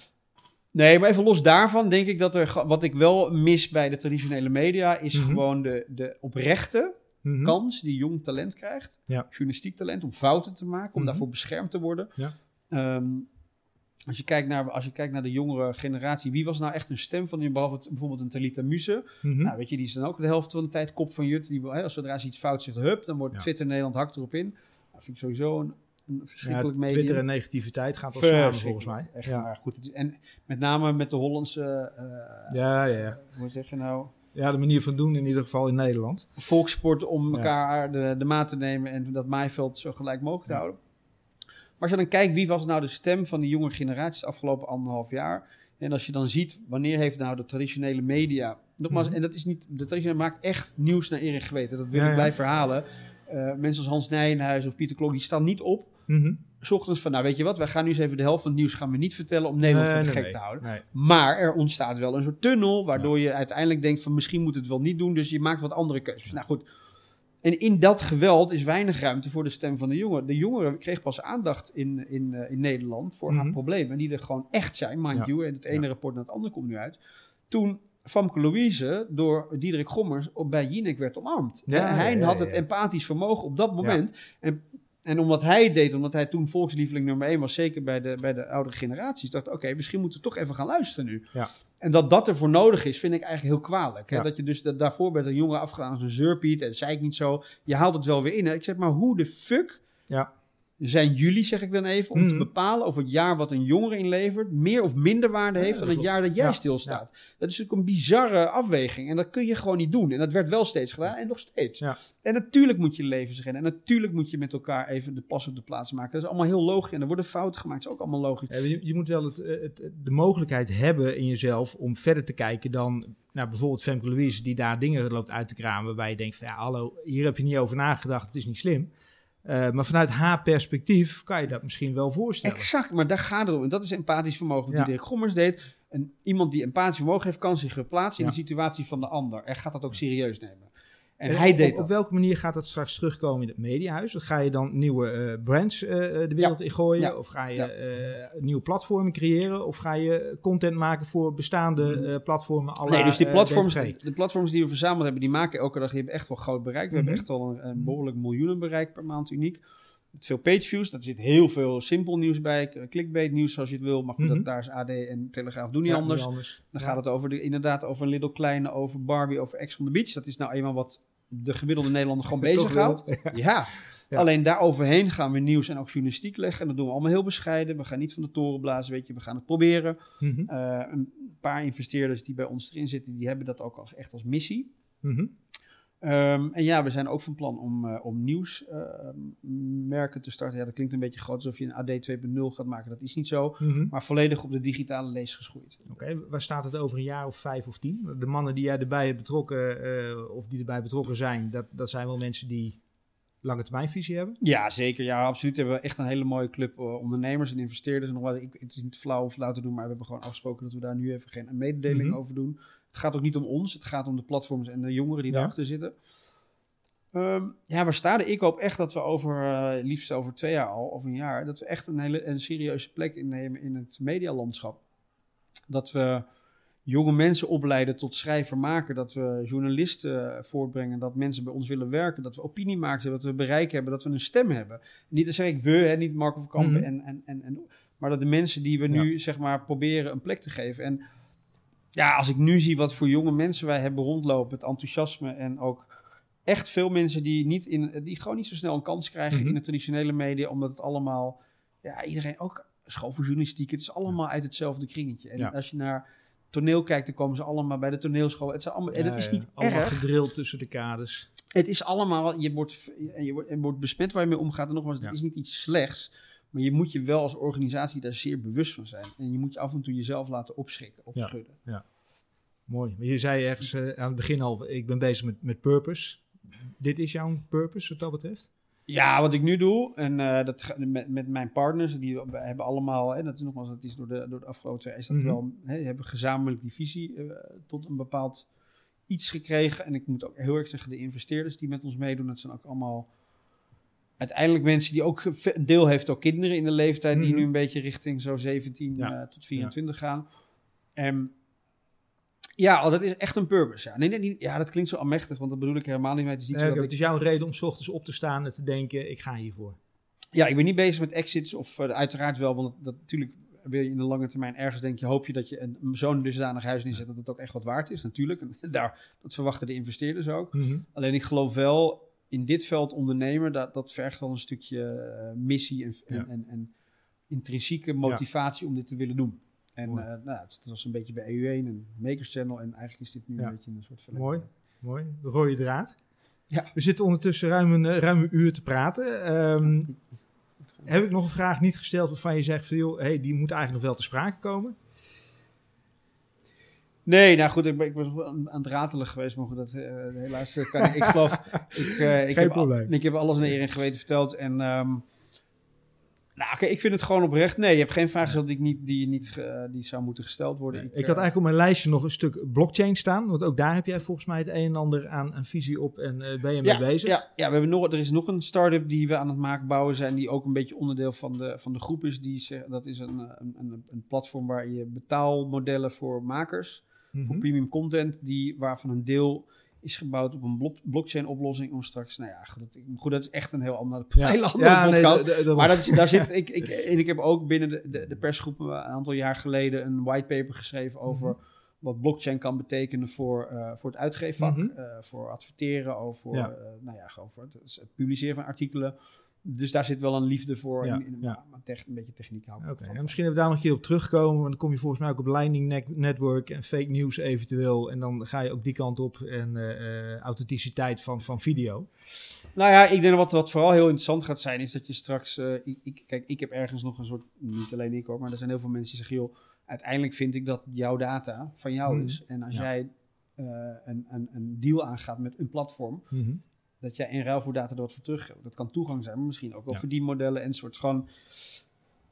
Nee, maar even los daarvan denk ik dat er, wat ik wel mis bij de traditionele media, is Mhm. gewoon de, de oprechte Mhm. kans die jong talent krijgt. Ja. Journalistiek talent, om fouten te maken, om Mhm. daarvoor beschermd te worden. Ja. Ehm, als, je kijkt naar, als je kijkt naar de jongere generatie, wie was nou echt een stem van, behalve het- bijvoorbeeld een Talita Muse? Nou, weet je, die is dan ook de helft van de tijd kop van Jut. Die, hè, als zodra ze iets fout zegt, hup, dan wordt Ja. Twitter Nederland hakt erop in. Dat vind ik sowieso een, een Ja, verschrikkelijk medium. Twitter en negativiteit gaat wel samen volgens mij. Echt, Ja. maar goed. Het is, en met name met de Hollandse, eh, Ja, ja, ja. hoe zeg je nou, ja, de manier van doen in ieder geval in Nederland. volkssport om Ja. elkaar de, de maat te nemen en dat maaiveld zo gelijk mogelijk te houden. Maar als je dan kijkt, wie was nou de stem van de jonge generaties de afgelopen anderhalf jaar? En als je dan ziet, wanneer heeft nou de traditionele media... Nogmaals, Mhm. en dat is niet... De traditionele maakt echt nieuws naar eer en geweten. Dat wil Ja, ik ja. blijven herhalen. Eh, mensen als Hans Nijenhuis of Pieter Klok, die staan niet op... Mhm. S ochtends van, nou weet je wat, wij gaan nu eens even de helft van het nieuws gaan we niet vertellen om Nederland voor de gek te houden. Nee. Maar er ontstaat wel een soort tunnel, waardoor je uiteindelijk denkt van misschien moet het wel niet doen, dus je maakt wat andere keuzes. Nou goed, en in dat geweld is weinig ruimte voor de stem van de jongeren. De jongeren kreeg pas aandacht in, in, eh, in Nederland voor haar Mhm. problemen, die er gewoon echt zijn, mind Ja. you. En het ene rapport naar het andere komt nu uit. Toen Famke Louise door Diederik Gommers op, bij Jinek werd omarmd. Ja, hij had het empathisch vermogen op dat moment. En en omdat hij het deed, omdat hij toen volkslieveling nummer 1 was, zeker bij de, bij de oudere generaties, dacht oké, misschien moeten we toch even gaan luisteren nu. Ja. En dat dat ervoor nodig is, vind ik eigenlijk heel kwalijk. Hè? Dat je dus dat daarvoor werd een jongen afgedaan als een zeurpiet en zei ik niet zo. Je haalt het wel weer in. Hè? Ik zeg maar, hoe de fuck Ja. Zijn jullie, zeg ik dan even, om te Mhm. bepalen of het jaar wat een jongere inlevert meer of minder waarde heeft Ja, dan het klopt. jaar dat jij Ja, stilstaat. Dat is natuurlijk een bizarre afweging en dat kun je gewoon niet doen. En dat werd wel steeds gedaan en nog steeds. En natuurlijk moet je levens rennen en natuurlijk moet je met elkaar even de pas op de plaats maken. Dat is allemaal heel logisch en er worden fouten gemaakt, dat is ook allemaal logisch. Je, je moet wel het, het, de mogelijkheid hebben in jezelf om verder te kijken dan nou, bijvoorbeeld Femke Louise die daar dingen loopt uit te kramen waarbij je denkt van ja hallo, hier heb je niet over nagedacht, het is niet slim. Eh, maar vanuit haar perspectief kan je dat misschien wel voorstellen. Exact, maar daar gaat het om. En dat is empathisch vermogen Ja. Dirk Gommers deed. En iemand die empathisch vermogen heeft, kan zich verplaatsen in Ja. de situatie van de ander. En gaat dat ook serieus nemen. En En hij op, deed op, dat. op welke manier gaat dat straks terugkomen in het mediahuis? Ga je dan nieuwe eh, brands eh, de wereld in gooien? Ja. Of ga je Ja. eh, nieuwe platformen creëren? Of ga je content maken voor bestaande eh, platformen? la, Nee, dus die eh, platforms, de, platforms die we verzameld hebben, die maken elke dag die hebben echt wel groot bereik. We hebben Mhm. echt al een, een behoorlijk miljoenen bereik per maand uniek. Met veel pageviews, daar zit heel veel simpel nieuws bij. Clickbait nieuws zoals je het wil. Maar goed, dat, daar is AD en Telegraaf doen niet anders. niet anders. Dan gaat het over de, inderdaad over Little Kleine, over Barbie, over Ex on the Beach. Dat is nou eenmaal wat de gemiddelde Nederlander gewoon bezighoudt. wel. Ja. Ja. Alleen daaroverheen gaan we nieuws en ook journalistiek leggen. En dat doen we allemaal heel bescheiden. We gaan niet van de toren blazen, weet je. We gaan het proberen. Mhm. Eh, een paar investeerders die bij ons erin zitten, die hebben dat ook als, echt als missie. Mhm. Ehm, en ja, we zijn ook van plan om, eh, om nieuwsmerken te starten. Ja, dat klinkt een beetje groot, alsof je een AD 2.0 gaat maken. Dat is niet zo. Mhm. Maar volledig op de digitale lees geschoeid. Oké, waar staat het over een jaar of vijf of tien? De mannen die jij erbij hebt betrokken, eh, of die erbij betrokken zijn, dat, dat zijn wel mensen die lange termijnvisie hebben. Ja, zeker. Ja, absoluut. We hebben echt een hele mooie club eh, ondernemers en investeerders. En nog wat, ik, het is niet flauw of flauw te doen, maar we hebben gewoon afgesproken dat we daar nu even geen mededeling Mhm. over doen. Het gaat ook niet om ons, het gaat om de platforms en de jongeren die Ja. daarachter zitten. Ehm, ja, waar staan Ik hoop echt dat we over, eh, liefst over twee jaar al, of een jaar, dat we echt een hele een serieuze plek innemen in het medialandschap. Dat we jonge mensen opleiden tot schrijver maken, dat we journalisten eh, voortbrengen, dat mensen bij ons willen werken, dat we opiniemakers hebben, dat we bereik hebben, dat we een stem hebben. Niet dat zeg ik we, hè, niet Marco van Kampen Mhm. en, en, en, en, maar dat de mensen die we nu zeg maar proberen een plek te geven. En ja, als ik nu zie wat voor jonge mensen wij hebben rondlopen, het enthousiasme en ook echt veel mensen die, niet in, die gewoon niet zo snel een kans krijgen Mhm. in de traditionele media, omdat het allemaal, ja, iedereen ook school voor journalistiek, het is allemaal uit hetzelfde kringetje. En Ja. als je naar toneel kijkt, dan komen ze allemaal bij de toneelschool. Het is allemaal, en dat is niet Allemaal erg. gedrild tussen de kaders. Het is allemaal, je wordt, je wordt, je wordt besmet waar je mee omgaat. En nogmaals, het is niet iets slechts. Maar je moet je wel als organisatie daar zeer bewust van zijn. En je moet je af en toe jezelf laten opschrikken, opschudden. Mooi. Maar je zei ergens eh, aan het begin al, ik ben bezig met, met purpose. Dit is jouw purpose wat dat betreft? Ja, wat ik nu doe, en eh, dat met, met mijn partners, die hebben allemaal, hè, dat is nogmaals, dat is door de, door de afgelopen twee, is dat Mhm. wel, hè, hebben gezamenlijk die visie eh, tot een bepaald iets gekregen. En ik moet ook heel erg zeggen, de investeerders die met ons meedoen, dat zijn ook allemaal uiteindelijk mensen die ook een deel heeft ook kinderen in de leeftijd, die Mhm. nu een beetje richting zo 17 Ja. eh, tot 24 gaan. En ja, dat is echt een purpose. Ja. Nee, nee, niet- ja, dat klinkt zo amechtig, want dat bedoel ik helemaal niet mee. Het is niet Nee, zo dat het ik- is jouw reden om 's ochtends op te staan en te denken, ik ga hiervoor. Ja, ik ben niet bezig met exits of eh, uiteraard wel, want dat, natuurlijk wil je in de lange termijn ergens denk je, hoop je dat je een, zo'n dusdanig huis neerzet dat het ook echt wat waard is, natuurlijk. En daar, dat verwachten de investeerders ook. Mhm. Alleen ik geloof wel in dit veld ondernemer, dat, dat vergt wel een stukje eh, missie en, en, Ja. en, en intrinsieke motivatie om dit te willen doen. En eh, nou, het was een beetje bij EU1 en Makers Channel en eigenlijk is dit nu een beetje een soort verlenging. Mooi. Mooi, de rode draad. Ja. We zitten ondertussen ruim een, eh, ruim een uur te praten. Ehm, heb ik nog een vraag niet gesteld waarvan je zegt van, joh, hey, die moet eigenlijk nog wel te sprake komen? Nee, nou goed, ik ben, ik ben aan, aan het ratelen geweest, maar goed, dat, eh, helaas eh, kan ik. Ik geloof, ik, eh, ik, Geen heb, al- ik heb alles naar eer en geweten verteld. En, ehm, nou, oké, ik vind het gewoon oprecht. Nee, je hebt geen vraag gesteld die, ik niet, die, niet, die zou moeten gesteld worden. Ik, had eigenlijk op mijn lijstje nog een stuk blockchain staan, want ook daar heb jij volgens mij het een en ander aan een visie op en ben je mee ja, bezig. Ja, ja we hebben nog, er is nog een start-up die we aan het maken bouwen zijn, die ook een beetje onderdeel van de, van de groep is. Die, dat is een, een, een platform waar je betaalmodellen voor makers, Mhm. voor premium content, die, waarvan een deel is gebouwd op een blockchain oplossing om straks, nou ja, goed, dat, goed, dat is echt een heel andere, Ja. hele andere Ja, nee. Maar dat is, daar zit ik, ik, en ik heb ook binnen de, de, persgroep een aantal jaar geleden een whitepaper geschreven over Mhm. wat blockchain kan betekenen voor, eh, voor het uitgeefvak, Mhm. eh, voor adverteren, of voor, Ja. eh, nou ja, gewoon voor het, het publiceren van artikelen. Dus daar zit wel een liefde voor. Ja, in, in- ja. maar tech- een beetje techniek houden. Oké, en misschien hebben we daar nog een keer op terugkomen. Want dan kom je volgens mij ook op Lightning Net- Network en fake news eventueel. En dan ga je ook die kant op en eh, authenticiteit van, van video. Nou ja, ik denk dat wat, wat vooral heel interessant gaat zijn, is dat je straks. eh, ik, kijk, ik heb ergens nog een soort. Niet alleen ik hoor, maar er zijn heel veel mensen die zeggen: joh, uiteindelijk vind ik dat jouw data van jou Mhm. is. En als Ja. jij eh, een, een, een deal aangaat met een platform, dat jij in ruil voor data er wat voor terug Dat kan toegang zijn, maar misschien ook wel Ja. verdienmodellen en soort gewoon.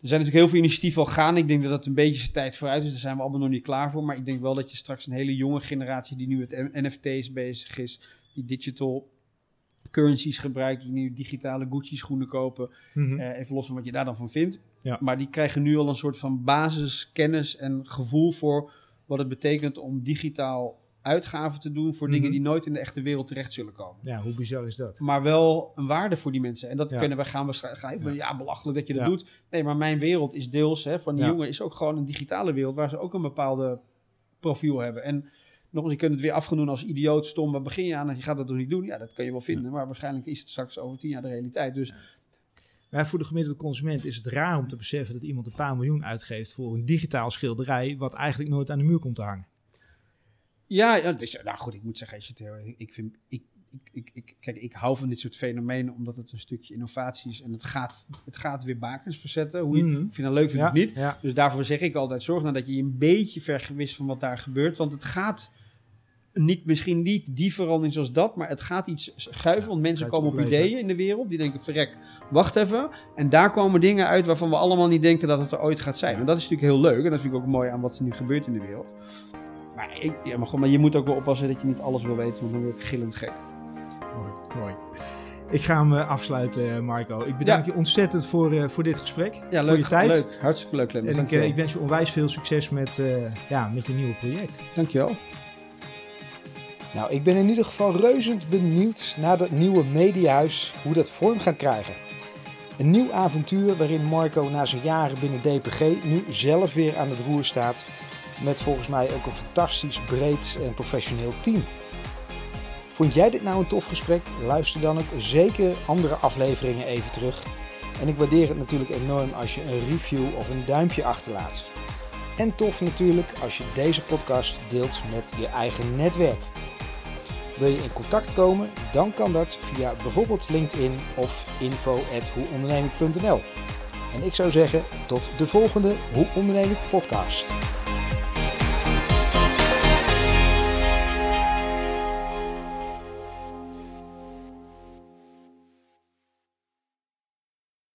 Er zijn natuurlijk heel veel initiatieven al gaan. Ik denk dat dat een beetje zijn tijd vooruit is. Daar zijn we allemaal nog niet klaar voor. Maar ik denk wel dat je straks een hele jonge generatie die nu met NFT's bezig is, die digital currencies gebruikt, die nu digitale Gucci schoenen kopen. Eh, even los van wat je daar dan van vindt. Ja. Maar die krijgen nu al een soort van basiskennis en gevoel voor wat het betekent om digitaal uitgaven te doen voor dingen Mhm. die nooit in de echte wereld terecht zullen komen Ja, hoe bizar is dat? maar wel een waarde voor die mensen. En dat Ja. kunnen we gaan we schrijven. van, Ja. belachelijk dat je dat Ja. doet. Nee, maar mijn wereld is deels hè, van die Ja. jongen is ook gewoon een digitale wereld waar ze ook een bepaalde profiel hebben. En nog eens, je kunt het weer afgenomen als idioot, stom. Waar begin je aan? Je gaat dat nog niet doen. Ja, dat kan je wel vinden. Maar waarschijnlijk is het straks over tien jaar de realiteit. Dus Maar voor de gemiddelde consument is het raar om te beseffen dat iemand een paar miljoen uitgeeft voor een digitaal schilderij, wat eigenlijk nooit aan de muur komt te hangen. Ja, ja dus, nou goed, ik moet zeggen, als je het heel- ik vind, ik, ik, ik, ik, kijk, ik hou van dit soort fenomenen omdat het een stukje innovatie is en het gaat, het gaat weer bakens verzetten. Hoe je, of je dat leuk vindt of niet. Ja. Dus daarvoor zeg ik altijd, zorg nou dat je je een beetje vergewist van wat daar gebeurt. Want het gaat niet, misschien niet die verandering zoals dat, maar het gaat iets schuiven. Want mensen komen op ideeën in de wereld. Die denken, verrek, wacht even. En daar komen dingen uit waarvan we allemaal niet denken dat het er ooit gaat zijn. Ja. En dat is natuurlijk heel leuk. En dat vind ik ook mooi aan wat er nu gebeurt in de wereld. Maar, ik, ja, maar, goed, maar je moet ook wel oppassen dat je niet alles wil weten, want dan word ik gillend gek. Mooi, mooi. Ik ga hem eh, afsluiten, eh, Marco. Ik bedank Ja. je ontzettend voor, eh, voor dit gesprek. Ja, voor leuk. je tijd. leuk. Hartstikke leuk, Clemens. En ik, wens je onwijs veel succes met, eh, ja, met je nieuwe project. Dankjewel. Nou, ik ben in ieder geval reuzend benieuwd naar dat nieuwe mediahuis, hoe dat vorm gaat krijgen. Een nieuw avontuur waarin Marco na zijn jaren binnen DPG nu zelf weer aan het roer staat. Met volgens mij ook een fantastisch breed en professioneel team. Vond jij dit nou een tof gesprek? Luister dan ook zeker andere afleveringen even terug. En ik waardeer het natuurlijk enorm als je een review of een duimpje achterlaat. En tof natuurlijk als je deze podcast deelt met je eigen netwerk. Wil je in contact komen? Dan kan dat via bijvoorbeeld LinkedIn of info@hoeonderneming.nl. En ik zou zeggen tot de volgende Hoe Onderneem ik podcast.